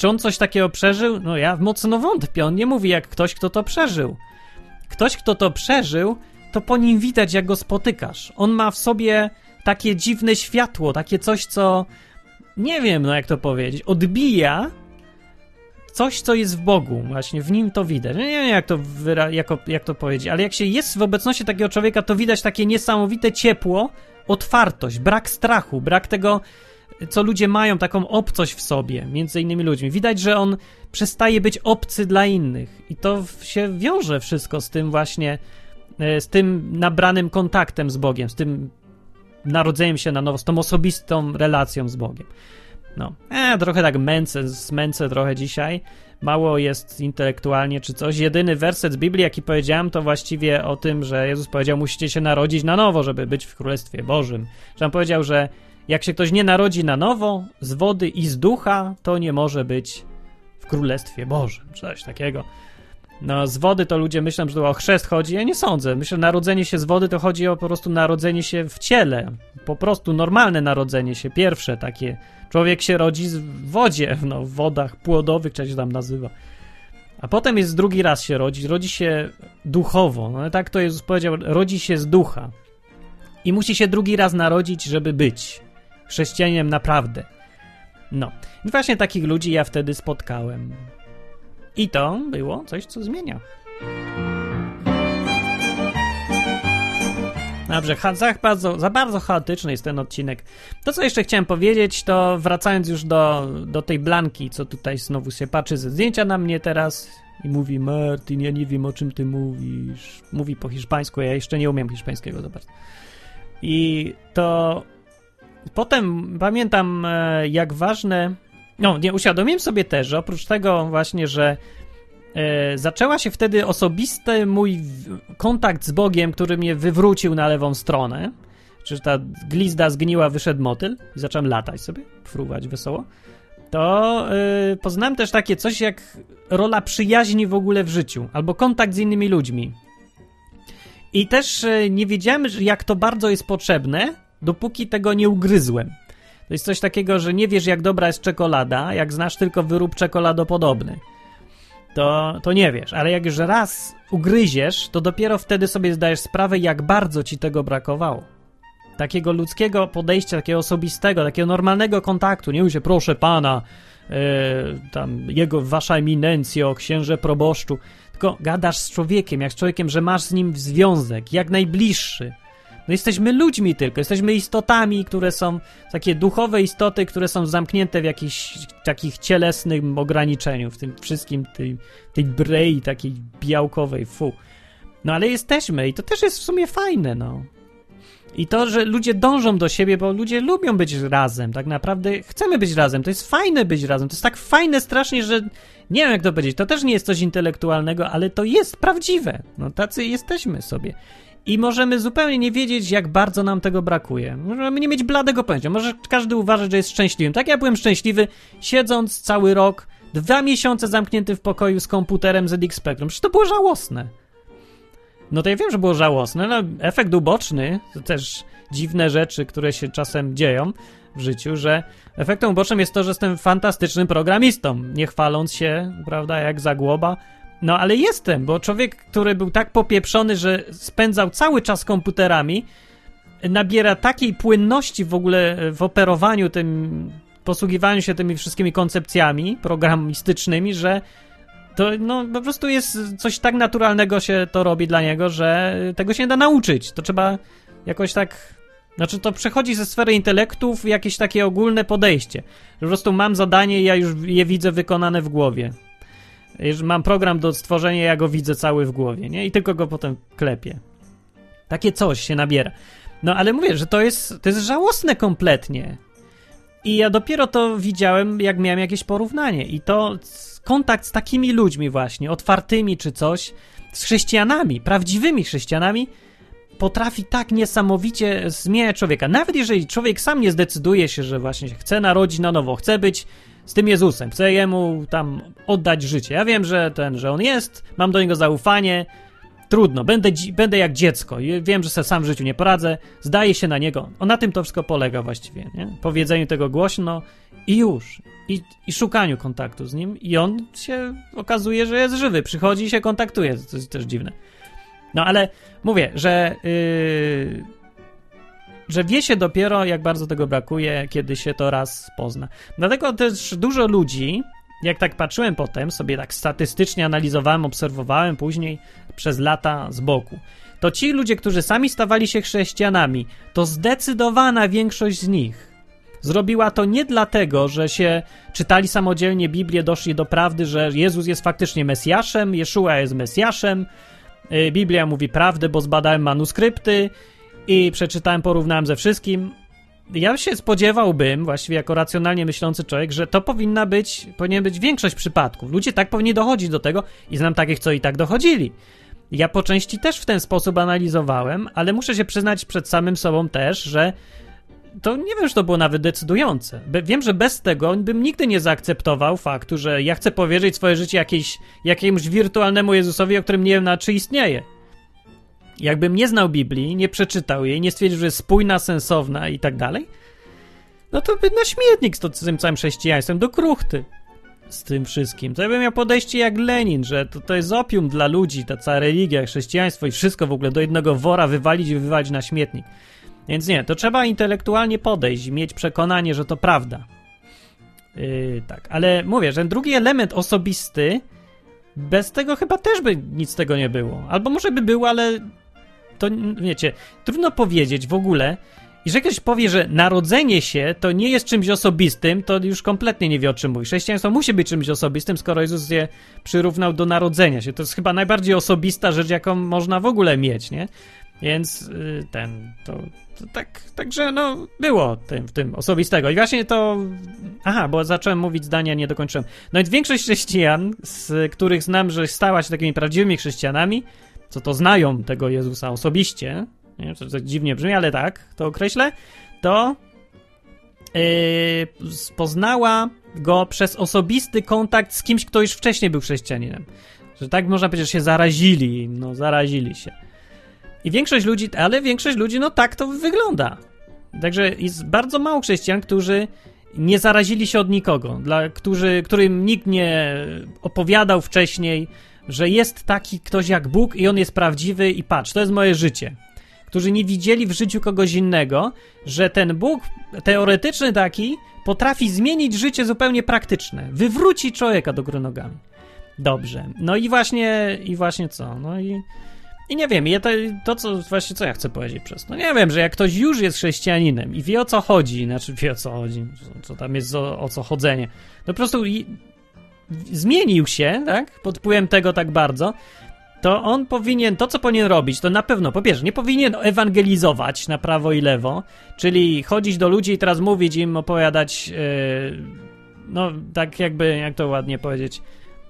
Speaker 1: Czy on coś takiego przeżył? No ja mocno wątpię. On nie mówi jak ktoś, kto to przeżył. Ktoś, kto to przeżył, to po nim widać, jak go spotykasz. On ma w sobie takie dziwne światło, takie coś, co nie wiem, no jak to powiedzieć, odbija coś, co jest w Bogu. Właśnie w nim to widać. Nie wiem, jak to, wyra- jako, jak to powiedzieć, ale jak się jest w obecności takiego człowieka, to widać takie niesamowite ciepło, otwartość, brak strachu, brak tego co ludzie mają, taką obcość w sobie, między innymi ludźmi. Widać, że on przestaje być obcy dla innych i to się wiąże wszystko z tym właśnie e, z tym nabranym kontaktem z Bogiem, z tym narodzeniem się na nowo, z tą osobistą relacją z Bogiem. No, e, trochę tak męcę, zmęcę trochę dzisiaj. Mało jest intelektualnie czy coś. Jedyny werset z Biblii, jaki powiedziałem, to właściwie o tym, że Jezus powiedział, musicie się narodzić na nowo, żeby być w Królestwie Bożym. Że on powiedział, że jak się ktoś nie narodzi na nowo, z wody i z ducha, to nie może być w Królestwie Bożym. Coś takiego. No, z wody to ludzie myślą, że to o chrzest chodzi. Ja nie sądzę. Myślę, że narodzenie się z wody to chodzi o po prostu narodzenie się w ciele. Po prostu normalne narodzenie się, pierwsze takie. Człowiek się rodzi w wodzie, no, w wodach płodowych, czy się tam nazywa. A potem jest drugi raz się rodzi, rodzi się duchowo. No, tak to Jezus powiedział, rodzi się z ducha. I musi się drugi raz narodzić, żeby być chrześcijaninem naprawdę. No. I właśnie takich ludzi ja wtedy spotkałem. I to było coś, co zmienia. Dobrze, za bardzo, za bardzo chaotyczny jest ten odcinek. To, co jeszcze chciałem powiedzieć, to wracając już do, do tej Blanki, co tutaj znowu się patrzy ze zdjęcia na mnie teraz i mówi Martin, ja nie wiem o czym ty mówisz. Mówi po hiszpańsku, ja jeszcze nie umiem hiszpańskiego za bardzo. I to potem pamiętam, e, jak ważne no, nie uświadomiłem sobie też, że oprócz tego właśnie, że e, zaczęła się wtedy osobisty mój kontakt z Bogiem, który mnie wywrócił na lewą stronę, że ta glizda zgniła, wyszedł motyl i zacząłem latać sobie, fruwać wesoło, to e, poznałem też takie coś jak rola przyjaźni w ogóle w życiu, albo kontakt z innymi ludźmi. I też e, nie wiedziałem, jak to bardzo jest potrzebne, dopóki tego nie ugryzłem. To jest coś takiego, że nie wiesz, jak dobra jest czekolada, jak znasz tylko wyrób czekoladopodobny. To, to nie wiesz, ale jak już raz ugryziesz, to dopiero wtedy sobie zdajesz sprawę, jak bardzo ci tego brakowało. Takiego ludzkiego podejścia, takiego osobistego, takiego normalnego kontaktu. Nie mówię, proszę pana, yy, tam jego wasza eminencjo, księże proboszczu, tylko gadasz z człowiekiem, jak z człowiekiem, że masz z nim związek, jak najbliższy. No jesteśmy ludźmi tylko, jesteśmy istotami, które są takie duchowe istoty, które są zamknięte w jakichś takich cielesnym ograniczeniu, w tym wszystkim, tej, tej brei takiej białkowej, fu. No ale jesteśmy i to też jest w sumie fajne, no. I to, że ludzie dążą do siebie, bo ludzie lubią być razem, tak naprawdę chcemy być razem, to jest fajne być razem, to jest tak fajne strasznie, że nie wiem jak to powiedzieć, to też nie jest coś intelektualnego, ale to jest prawdziwe, no tacy jesteśmy sobie i możemy zupełnie nie wiedzieć, jak bardzo nam tego brakuje. Możemy nie mieć bladego pojęcia. Może każdy uważać, że jest szczęśliwym. Tak, ja byłem szczęśliwy, siedząc cały rok, dwa miesiące zamknięty w pokoju z komputerem ZX Spectrum. Przecież to było żałosne. No to ja wiem, że było żałosne, no efekt uboczny, to też dziwne rzeczy, które się czasem dzieją w życiu, że efektem ubocznym jest to, że jestem fantastycznym programistą, nie chwaląc się, prawda, jak zagłoba, no ale jestem, bo człowiek, który był tak popieprzony, że spędzał cały czas komputerami, nabiera takiej płynności w ogóle w operowaniu tym, posługiwaniu się tymi wszystkimi koncepcjami programistycznymi, że to no, po prostu jest coś tak naturalnego się to robi dla niego, że tego się nie da nauczyć. To trzeba jakoś tak. Znaczy, to przechodzi ze sfery intelektu w jakieś takie ogólne podejście. Po prostu mam zadanie i ja już je widzę wykonane w głowie. Mam program do stworzenia, ja go widzę cały w głowie, nie? I tylko go potem klepię. Takie coś się nabiera. No ale mówię, że to jest, to jest żałosne kompletnie. I ja dopiero to widziałem, jak miałem jakieś porównanie. I to kontakt z takimi ludźmi właśnie, otwartymi czy coś, z chrześcijanami, prawdziwymi chrześcijanami, potrafi tak niesamowicie zmieniać człowieka. Nawet jeżeli człowiek sam nie zdecyduje się, że właśnie chce narodzić na nowo, chce być z tym Jezusem, chcę jemu tam oddać życie. Ja wiem, że ten, że on jest, mam do niego zaufanie, trudno, będę, będę jak dziecko, wiem, że sobie sam w życiu nie poradzę, zdaję się na niego. O, na tym to wszystko polega właściwie, nie? Powiedzeniu tego głośno i już. I, I szukaniu kontaktu z nim i on się okazuje, że jest żywy, przychodzi i się kontaktuje, to jest też dziwne. No ale mówię, że... Yy że wie się dopiero, jak bardzo tego brakuje, kiedy się to raz pozna. Dlatego też dużo ludzi, jak tak patrzyłem potem, sobie tak statystycznie analizowałem, obserwowałem później przez lata z boku, to ci ludzie, którzy sami stawali się chrześcijanami, to zdecydowana większość z nich zrobiła to nie dlatego, że się czytali samodzielnie Biblię, doszli do prawdy, że Jezus jest faktycznie Mesjaszem, Jeszua jest Mesjaszem, Biblia mówi prawdę, bo zbadałem manuskrypty i przeczytałem, porównałem ze wszystkim. Ja się spodziewałbym, właściwie jako racjonalnie myślący człowiek, że to powinna być, powinien być większość przypadków. Ludzie tak powinni dochodzić do tego i znam takich, co i tak dochodzili. Ja po części też w ten sposób analizowałem, ale muszę się przyznać przed samym sobą też, że to nie wiem, czy to było nawet decydujące. Wiem, że bez tego bym nigdy nie zaakceptował faktu, że ja chcę powierzyć swoje życie jakiejś, jakiemuś wirtualnemu Jezusowi, o którym nie wiem na czy istnieje. Jakbym nie znał Biblii, nie przeczytał jej, nie stwierdził, że jest spójna, sensowna i tak dalej, no to by na śmietnik z, z tym całym chrześcijaństwem, do kruchty z tym wszystkim. To ja bym miał podejście jak Lenin, że to, to jest opium dla ludzi, ta cała religia, chrześcijaństwo i wszystko w ogóle do jednego wora wywalić i wywalić na śmietnik. Więc nie, to trzeba intelektualnie podejść i mieć przekonanie, że to prawda. Yy, tak, ale mówię, że drugi element osobisty, bez tego chyba też by nic z tego nie było. Albo może by było, ale to wiecie, trudno powiedzieć w ogóle. I że ktoś powie, że narodzenie się to nie jest czymś osobistym, to już kompletnie nie wie o czym mówi. Chrześcijaństwo musi być czymś osobistym, skoro Jezus je przyrównał do narodzenia się. To jest chyba najbardziej osobista rzecz, jaką można w ogóle mieć, nie? Więc yy, ten, to, to, tak, także no, było tym, w tym osobistego. I właśnie to, aha, bo zacząłem mówić zdania, nie dokończyłem. No i większość chrześcijan, z których znam, że stała się takimi prawdziwymi chrześcijanami, co to znają tego Jezusa osobiście, nie wiem, to dziwnie brzmi, ale tak to określę, to yy, poznała go przez osobisty kontakt z kimś, kto już wcześniej był chrześcijaninem. Że tak można powiedzieć, że się zarazili, no zarazili się. I większość ludzi, ale większość ludzi, no tak to wygląda. Także jest bardzo mało chrześcijan, którzy nie zarazili się od nikogo, dla którzy, którym nikt nie opowiadał wcześniej, że jest taki ktoś jak Bóg i on jest prawdziwy i patrz, to jest moje życie. Którzy nie widzieli w życiu kogoś innego, że ten Bóg teoretyczny taki potrafi zmienić życie zupełnie praktyczne, wywrócić człowieka do góry nogami. Dobrze. No i właśnie, i właśnie co? No i i nie wiem, ja to, to co właśnie co ja chcę powiedzieć przez to. Nie wiem, że jak ktoś już jest chrześcijaninem i wie o co chodzi, znaczy wie o co chodzi, co tam jest o, o co chodzenie, to po prostu i, zmienił się, tak? Pod wpływem tego tak bardzo, to on powinien, to co powinien robić, to na pewno, po pierwsze, nie powinien ewangelizować na prawo i lewo, czyli chodzić do ludzi i teraz mówić im, opowiadać, yy, no tak jakby, jak to ładnie powiedzieć,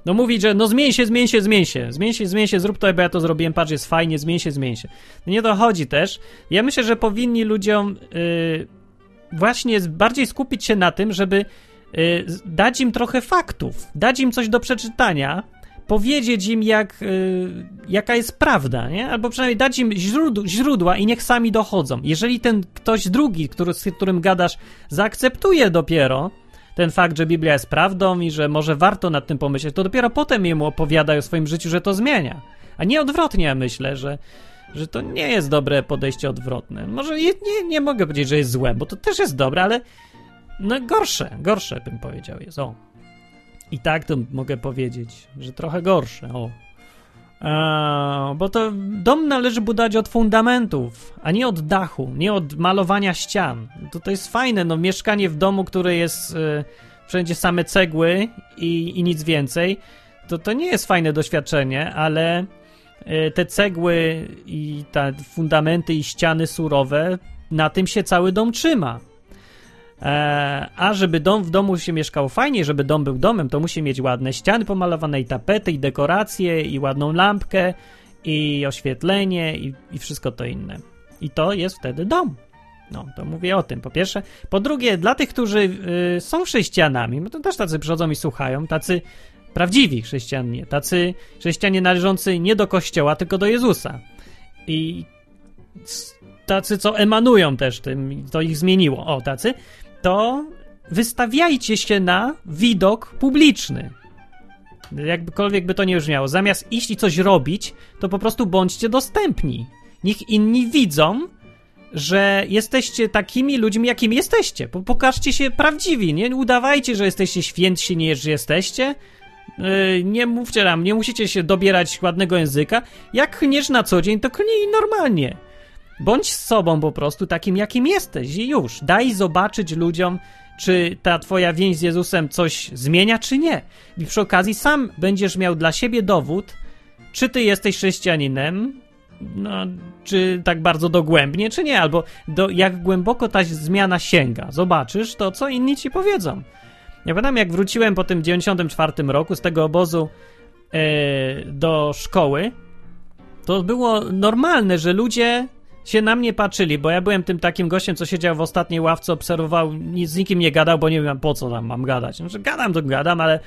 Speaker 1: no mówić, że no zmień się, zmień się, zmień się, zmień się, zmień się, zrób to, bo ja to zrobiłem, patrz, jest fajnie, zmień się, zmień się. No nie dochodzi też. Ja myślę, że powinni ludziom yy, właśnie bardziej skupić się na tym, żeby yy, dać im trochę faktów, dać im coś do przeczytania, powiedzieć im, jak, yy, jaka jest prawda, nie? Albo przynajmniej dać im źródła, i niech sami dochodzą. Jeżeli ten ktoś drugi, który, z którym gadasz, zaakceptuje dopiero, ten fakt, że Biblia jest prawdą i że może warto nad tym pomyśleć, to dopiero potem jemu opowiadaj o swoim życiu, że to zmienia. A nie odwrotnie, myślę, że, że to nie jest dobre podejście odwrotne. Może nie, nie, nie mogę powiedzieć, że jest złe, bo to też jest dobre, ale no gorsze, gorsze bym powiedział jest. O. I tak to mogę powiedzieć, że trochę gorsze. O. Bo to dom należy budować od fundamentów, a nie od dachu, nie od malowania ścian. To, to jest fajne, no mieszkanie w domu, które jest e, wszędzie same cegły i, i nic więcej, to, to nie jest fajne doświadczenie, ale e, te cegły i te fundamenty i ściany surowe, na tym się cały dom trzyma. E, a żeby dom w domu się mieszkało fajnie, żeby dom był domem, to musi mieć ładne ściany pomalowane i tapety, i dekoracje, i ładną lampkę, i oświetlenie, i, i wszystko to inne. I to jest wtedy dom. No, to mówię o tym, po pierwsze. Po drugie, dla tych, którzy y, są chrześcijanami, bo to też tacy przychodzą i słuchają, tacy prawdziwi chrześcijanie, tacy chrześcijanie należący nie do kościoła, tylko do Jezusa. I tacy, co emanują też tym, to ich zmieniło. O, tacy to wystawiajcie się na widok publiczny. Jakbykolwiek by to nie brzmiało. Zamiast iść i coś robić, to po prostu bądźcie dostępni. Niech inni widzą, że jesteście takimi ludźmi, jakimi jesteście. Pokażcie się prawdziwi, nie udawajcie, że jesteście świętsi niż jesteście. Yy, nie mówcie nam, nie musicie się dobierać ładnego języka. Jak chniesz na co dzień, to knij normalnie. Bądź z sobą po prostu takim, jakim jesteś i już. Daj zobaczyć ludziom, czy ta twoja więź z Jezusem coś zmienia, czy nie. I przy okazji sam będziesz miał dla siebie dowód, czy ty jesteś chrześcijaninem, no, czy tak bardzo dogłębnie, czy nie, albo do, jak głęboko ta zmiana sięga. Zobaczysz to, co inni ci powiedzą. Ja pamiętam, jak wróciłem po tym 94 roku z tego obozu e, do szkoły, to było normalne, że ludzie się na mnie patrzyli, bo ja byłem tym takim gościem, co siedział w ostatniej ławce, obserwował, nic z nikim nie gadał, bo nie wiem po co tam mam gadać. Znaczy, gadam to gadam, ale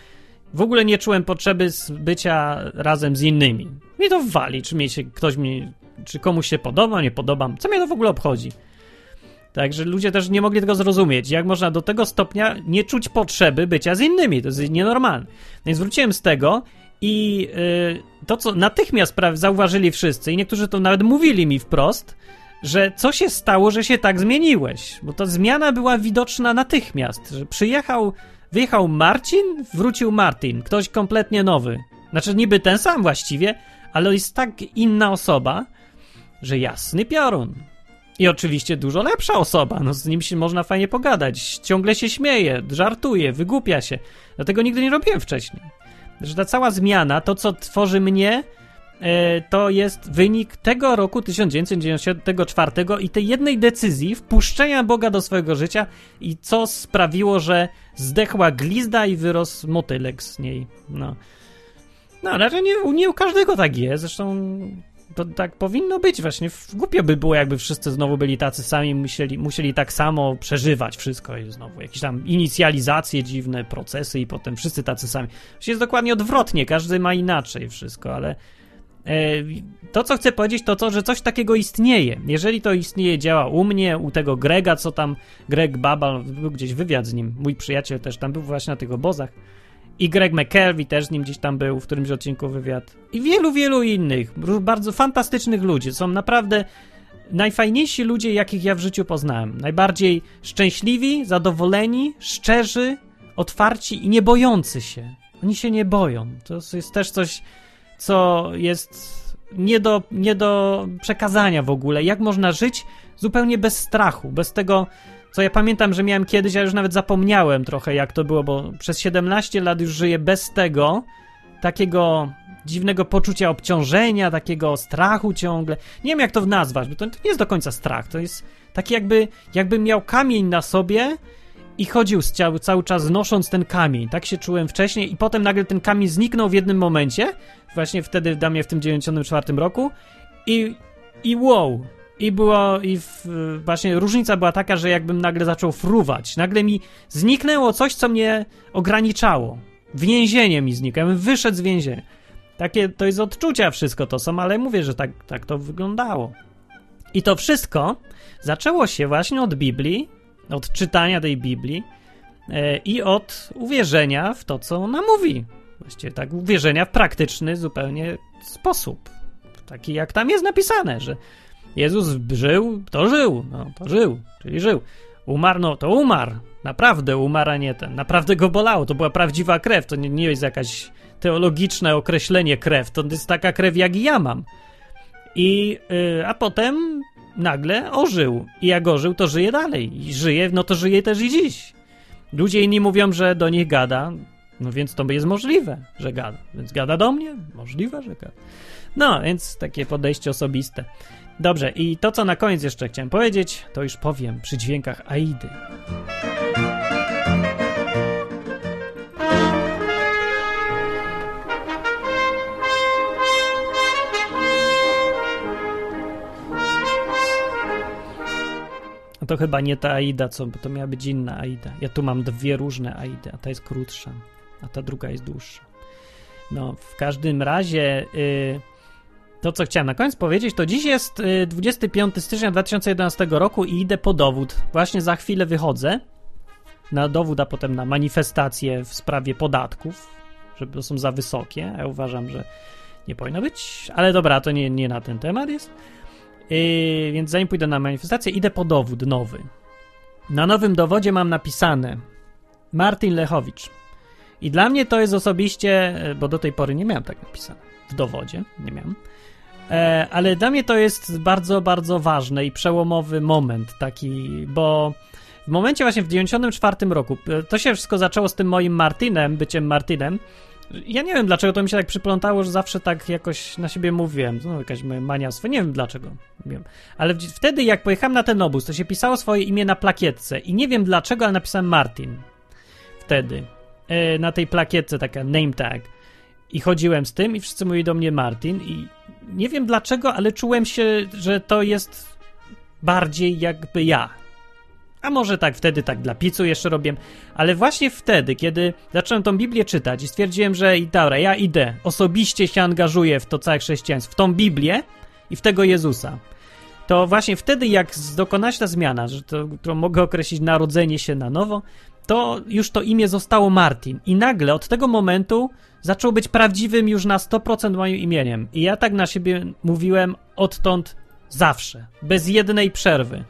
Speaker 1: w ogóle nie czułem potrzeby bycia razem z innymi. Mi to wali, czy się ktoś mi, czy komuś się podoba, nie podobam. Co mnie to w ogóle obchodzi? Także ludzie też nie mogli tego zrozumieć. Jak można do tego stopnia nie czuć potrzeby bycia z innymi? To jest nienormalne. Więc wróciłem z tego i yy, to, co natychmiast zauważyli wszyscy, i niektórzy to nawet mówili mi wprost, że co się stało, że się tak zmieniłeś? Bo ta zmiana była widoczna natychmiast, że przyjechał, wyjechał Marcin, wrócił Martin, ktoś kompletnie nowy. Znaczy niby ten sam właściwie, ale jest tak inna osoba, że jasny piorun. I oczywiście dużo lepsza osoba, no z nim się można fajnie pogadać, ciągle się śmieje, żartuje, wygłupia się. Dlatego nigdy nie robiłem wcześniej. Że ta cała zmiana, to co tworzy mnie, e, to jest wynik tego roku 1994 i tej jednej decyzji wpuszczenia Boga do swojego życia i co sprawiło, że zdechła glizda i wyrósł motylek z niej. No. No, raczej nie, nie u każdego tak jest. Zresztą to tak powinno być właśnie. Głupio by było, jakby wszyscy znowu byli tacy sami, musieli, musieli tak samo przeżywać wszystko i znowu jakieś tam inicjalizacje, dziwne procesy i potem wszyscy tacy sami. Właściwie jest dokładnie odwrotnie, każdy ma inaczej wszystko, ale e, to, co chcę powiedzieć, to to, że coś takiego istnieje. Jeżeli to istnieje, działa u mnie, u tego Grega, co tam, Greg Babal, był gdzieś wywiad z nim, mój przyjaciel też tam był właśnie na tych obozach, i Greg McKelvey też z nim gdzieś tam był w którymś odcinku wywiad. I wielu, wielu innych. Bardzo fantastycznych ludzi. Są naprawdę najfajniejsi ludzie, jakich ja w życiu poznałem. Najbardziej szczęśliwi, zadowoleni, szczerzy, otwarci i nie bojący się. Oni się nie boją. To jest też coś, co jest nie do, nie do przekazania w ogóle. Jak można żyć zupełnie bez strachu, bez tego co ja pamiętam, że miałem kiedyś, ja już nawet zapomniałem trochę jak to było, bo przez 17 lat już żyję bez tego takiego dziwnego poczucia obciążenia, takiego strachu ciągle. Nie wiem jak to nazwać, bo to, nie jest do końca strach, to jest taki jakby, jakbym miał kamień na sobie i chodził z ciał, cały czas nosząc ten kamień. Tak się czułem wcześniej i potem nagle ten kamień zniknął w jednym momencie, właśnie wtedy dla mnie w tym 94 roku i, i wow, i było, i w, właśnie różnica była taka, że jakbym nagle zaczął fruwać. Nagle mi zniknęło coś, co mnie ograniczało. Więzienie mi zniknęło, wyszedł z więzienia. Takie to jest odczucia wszystko to są, ale mówię, że tak, tak to wyglądało. I to wszystko zaczęło się właśnie od Biblii, od czytania tej Biblii e, i od uwierzenia w to, co ona mówi. Właściwie tak, uwierzenia w praktyczny zupełnie sposób. Taki jak tam jest napisane, że Jezus żył, to żył, no to żył, czyli żył. Umarł, no to umarł. Naprawdę umarł, a nie ten. Naprawdę go bolało. To była prawdziwa krew. To nie, nie jest jakaś teologiczne określenie krew. To jest taka krew, jak i ja mam. I, yy, a potem nagle ożył. I jak ożył, to żyje dalej. I żyje, no to żyje też i dziś. Ludzie inni mówią, że do nich gada. No więc to jest możliwe, że gada. Więc gada do mnie? Możliwe, że gada. No, więc takie podejście osobiste. Dobrze, i to co na koniec jeszcze chciałem powiedzieć, to już powiem przy dźwiękach Aidy. No to chyba nie ta Aida, co, bo to miała być inna Aida. Ja tu mam dwie różne Aidy, a ta jest krótsza, a ta druga jest dłuższa. No, w każdym razie... Yy, to, co chciałem na koniec powiedzieć, to dziś jest 25 y, stycznia 2011 roku i idę po dowód. Właśnie za chwilę wychodzę na dowód, a potem na manifestację w sprawie podatków, że są za wysokie. Ja uważam, że nie powinno być, ale dobra, to nie, nie na ten temat jest. Yy, więc zanim pójdę na manifestację, idę po dowód nowy. Na nowym dowodzie mam napisane Martin Lechowicz. I dla mnie to jest osobiście, bo do tej pory nie miałem tak napisane w dowodzie, nie miałem. E, ale dla mnie to jest bardzo, bardzo ważny i przełomowy moment taki, bo w momencie właśnie w 94 roku, e, to się wszystko zaczęło z tym moim Martinem, byciem Martinem, Ja nie wiem dlaczego to mi się tak przyplątało, że zawsze tak jakoś na siebie mówiłem. No, jakaś moja maniastwo. Nie wiem dlaczego. Wiem. Ale wtedy, jak pojechałem na ten obóz, to się pisało swoje imię na plakietce. I nie wiem dlaczego, ale napisałem Martin. Wtedy. E, na tej plakietce taka name tag. I chodziłem z tym i wszyscy mówili do mnie Martin. I nie wiem dlaczego, ale czułem się, że to jest bardziej jakby ja a może tak wtedy tak dla picu jeszcze robiłem, ale właśnie wtedy, kiedy zacząłem tą Biblię czytać i stwierdziłem, że i dobra, ja idę, osobiście się angażuję w to całe chrześcijaństwo, w tą Biblię i w tego Jezusa. To właśnie wtedy, jak dokonać ta zmiana, że to, którą mogę określić narodzenie się na nowo, to już to imię zostało Martin. I nagle od tego momentu zaczął być prawdziwym już na 100% moim imieniem. I ja tak na siebie mówiłem odtąd zawsze, bez jednej przerwy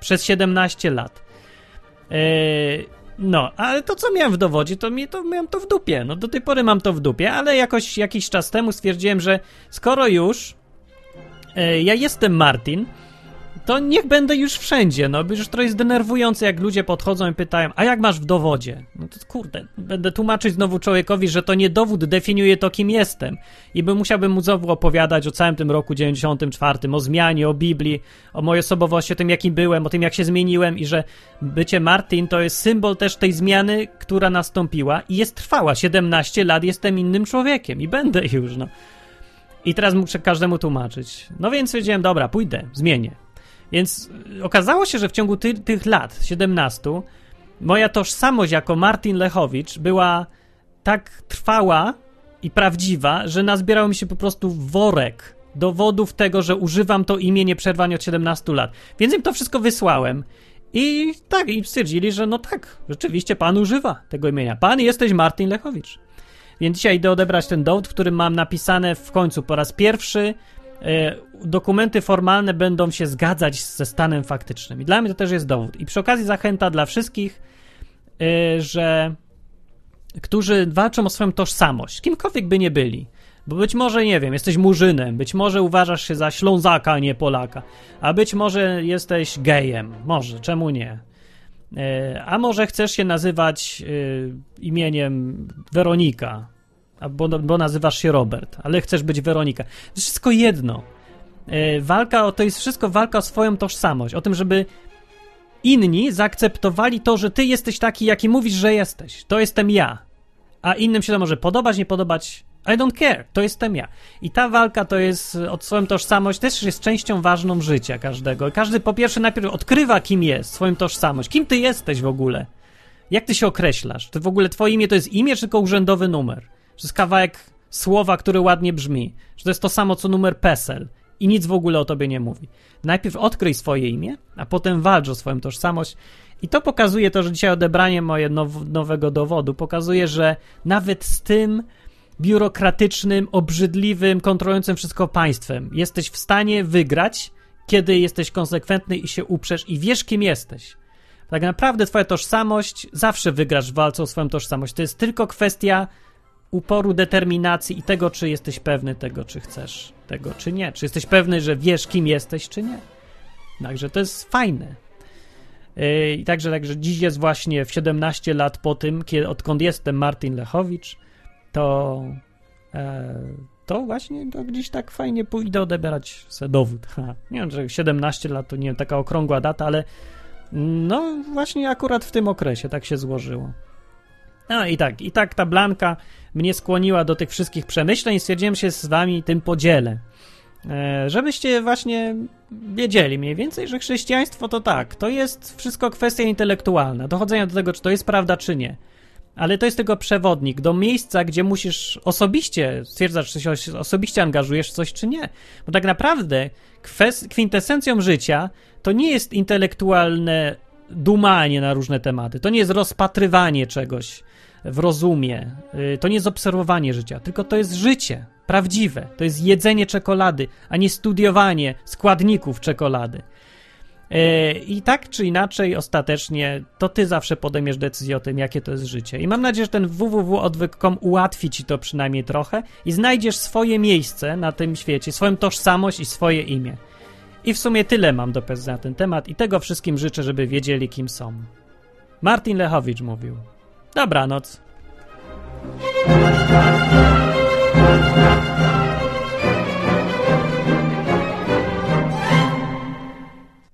Speaker 1: przez 17 lat. Yy, no, ale to co miałem w dowodzie, to, mi, to miałem to w dupie. No do tej pory mam to w dupie, ale jakoś jakiś czas temu stwierdziłem, że skoro już yy, ja jestem Martin, to niech będę już wszędzie, no, już to jest denerwujące, jak ludzie podchodzą i pytają, a jak masz w dowodzie? No to kurde, będę tłumaczyć znowu człowiekowi, że to nie dowód definiuje to, kim jestem. I by musiałbym mu znowu opowiadać o całym tym roku 94, o zmianie, o Biblii, o mojej osobowości, o tym, jakim byłem, o tym, jak się zmieniłem i że bycie Martin to jest symbol też tej zmiany, która nastąpiła i jest trwała. 17 lat jestem innym człowiekiem i będę już, no. I teraz muszę każdemu tłumaczyć. No więc powiedziałem, dobra, pójdę, zmienię. Więc okazało się, że w ciągu ty, tych lat, 17, moja tożsamość jako Martin Lechowicz była tak trwała i prawdziwa, że nazbierał mi się po prostu worek dowodów tego, że używam to imię nieprzerwanie od 17 lat. Więc im to wszystko wysłałem. I tak, i stwierdzili, że no tak, rzeczywiście pan używa tego imienia. Pan jesteś Martin Lechowicz. Więc dzisiaj idę odebrać ten dowód, w którym mam napisane w końcu po raz pierwszy dokumenty formalne będą się zgadzać ze stanem faktycznym. I dla mnie to też jest dowód. I przy okazji zachęta dla wszystkich, e, że którzy walczą o swoją tożsamość, kimkolwiek by nie byli. Bo być może, nie wiem, jesteś murzynem, być może uważasz się za Ślązaka, a nie Polaka, a być może jesteś gejem, może, czemu nie? E, a może chcesz się nazywać imieniem Weronika, bo, bo nazywasz się Robert, ale chcesz być Weronika. Wszystko jedno. E, walka o to jest wszystko walka o swoją tożsamość, o tym, żeby inni zaakceptowali to, że ty jesteś taki, jaki mówisz, że jesteś. To jestem ja. A innym się to może podobać, nie podobać. I don't care, to jestem ja. I ta walka to jest o swoją tożsamość, też jest częścią ważną życia każdego. Każdy po pierwsze najpierw odkrywa, kim jest, swoją tożsamość. Kim ty jesteś w ogóle? Jak ty się określasz? Ty w ogóle twoje imię to jest imię, czy tylko urzędowy numer? Że jest kawałek słowa, który ładnie brzmi, że to jest to samo co numer PESEL i nic w ogóle o tobie nie mówi. Najpierw odkryj swoje imię, a potem walcz o swoją tożsamość. I to pokazuje to, że dzisiaj odebranie moje now, nowego dowodu pokazuje, że nawet z tym biurokratycznym, obrzydliwym, kontrolującym wszystko państwem jesteś w stanie wygrać, kiedy jesteś konsekwentny i się uprzesz i wiesz, kim jesteś. Tak naprawdę twoja tożsamość, zawsze wygrasz w walce o swoją tożsamość. To jest tylko kwestia uporu, determinacji i tego, czy jesteś pewny tego, czy chcesz tego, czy nie. Czy jesteś pewny, że wiesz, kim jesteś, czy nie. Także to jest fajne. Yy, I także, także dziś jest właśnie w 17 lat po tym, kiedy, odkąd jestem Martin Lechowicz, to e, to właśnie to gdzieś tak fajnie pójdę odebrać sobie dowód. Ha, nie wiem, że 17 lat to nie taka okrągła data, ale no właśnie akurat w tym okresie tak się złożyło. No i tak, i tak ta Blanka mnie skłoniła do tych wszystkich przemyśleń stwierdziłem się z wami tym podzielę. E, żebyście właśnie wiedzieli mniej więcej, że chrześcijaństwo to tak, to jest wszystko kwestia intelektualna, dochodzenia do tego, czy to jest prawda, czy nie. Ale to jest tylko przewodnik do miejsca, gdzie musisz osobiście stwierdzać, czy się osobiście angażujesz w coś, czy nie. Bo tak naprawdę kwintesencją życia to nie jest intelektualne dumanie na różne tematy, to nie jest rozpatrywanie czegoś, w rozumie. Y, to nie jest obserwowanie życia, tylko to jest życie prawdziwe. To jest jedzenie czekolady, a nie studiowanie składników czekolady. Y, I tak czy inaczej, ostatecznie to ty zawsze podejmiesz decyzję o tym, jakie to jest życie. I mam nadzieję, że ten www.odwyk.com ułatwi ci to przynajmniej trochę i znajdziesz swoje miejsce na tym świecie, swoją tożsamość i swoje imię. I w sumie tyle mam do powiedzenia na ten temat i tego wszystkim życzę, żeby wiedzieli, kim są. Martin Lechowicz mówił. Dobranoc.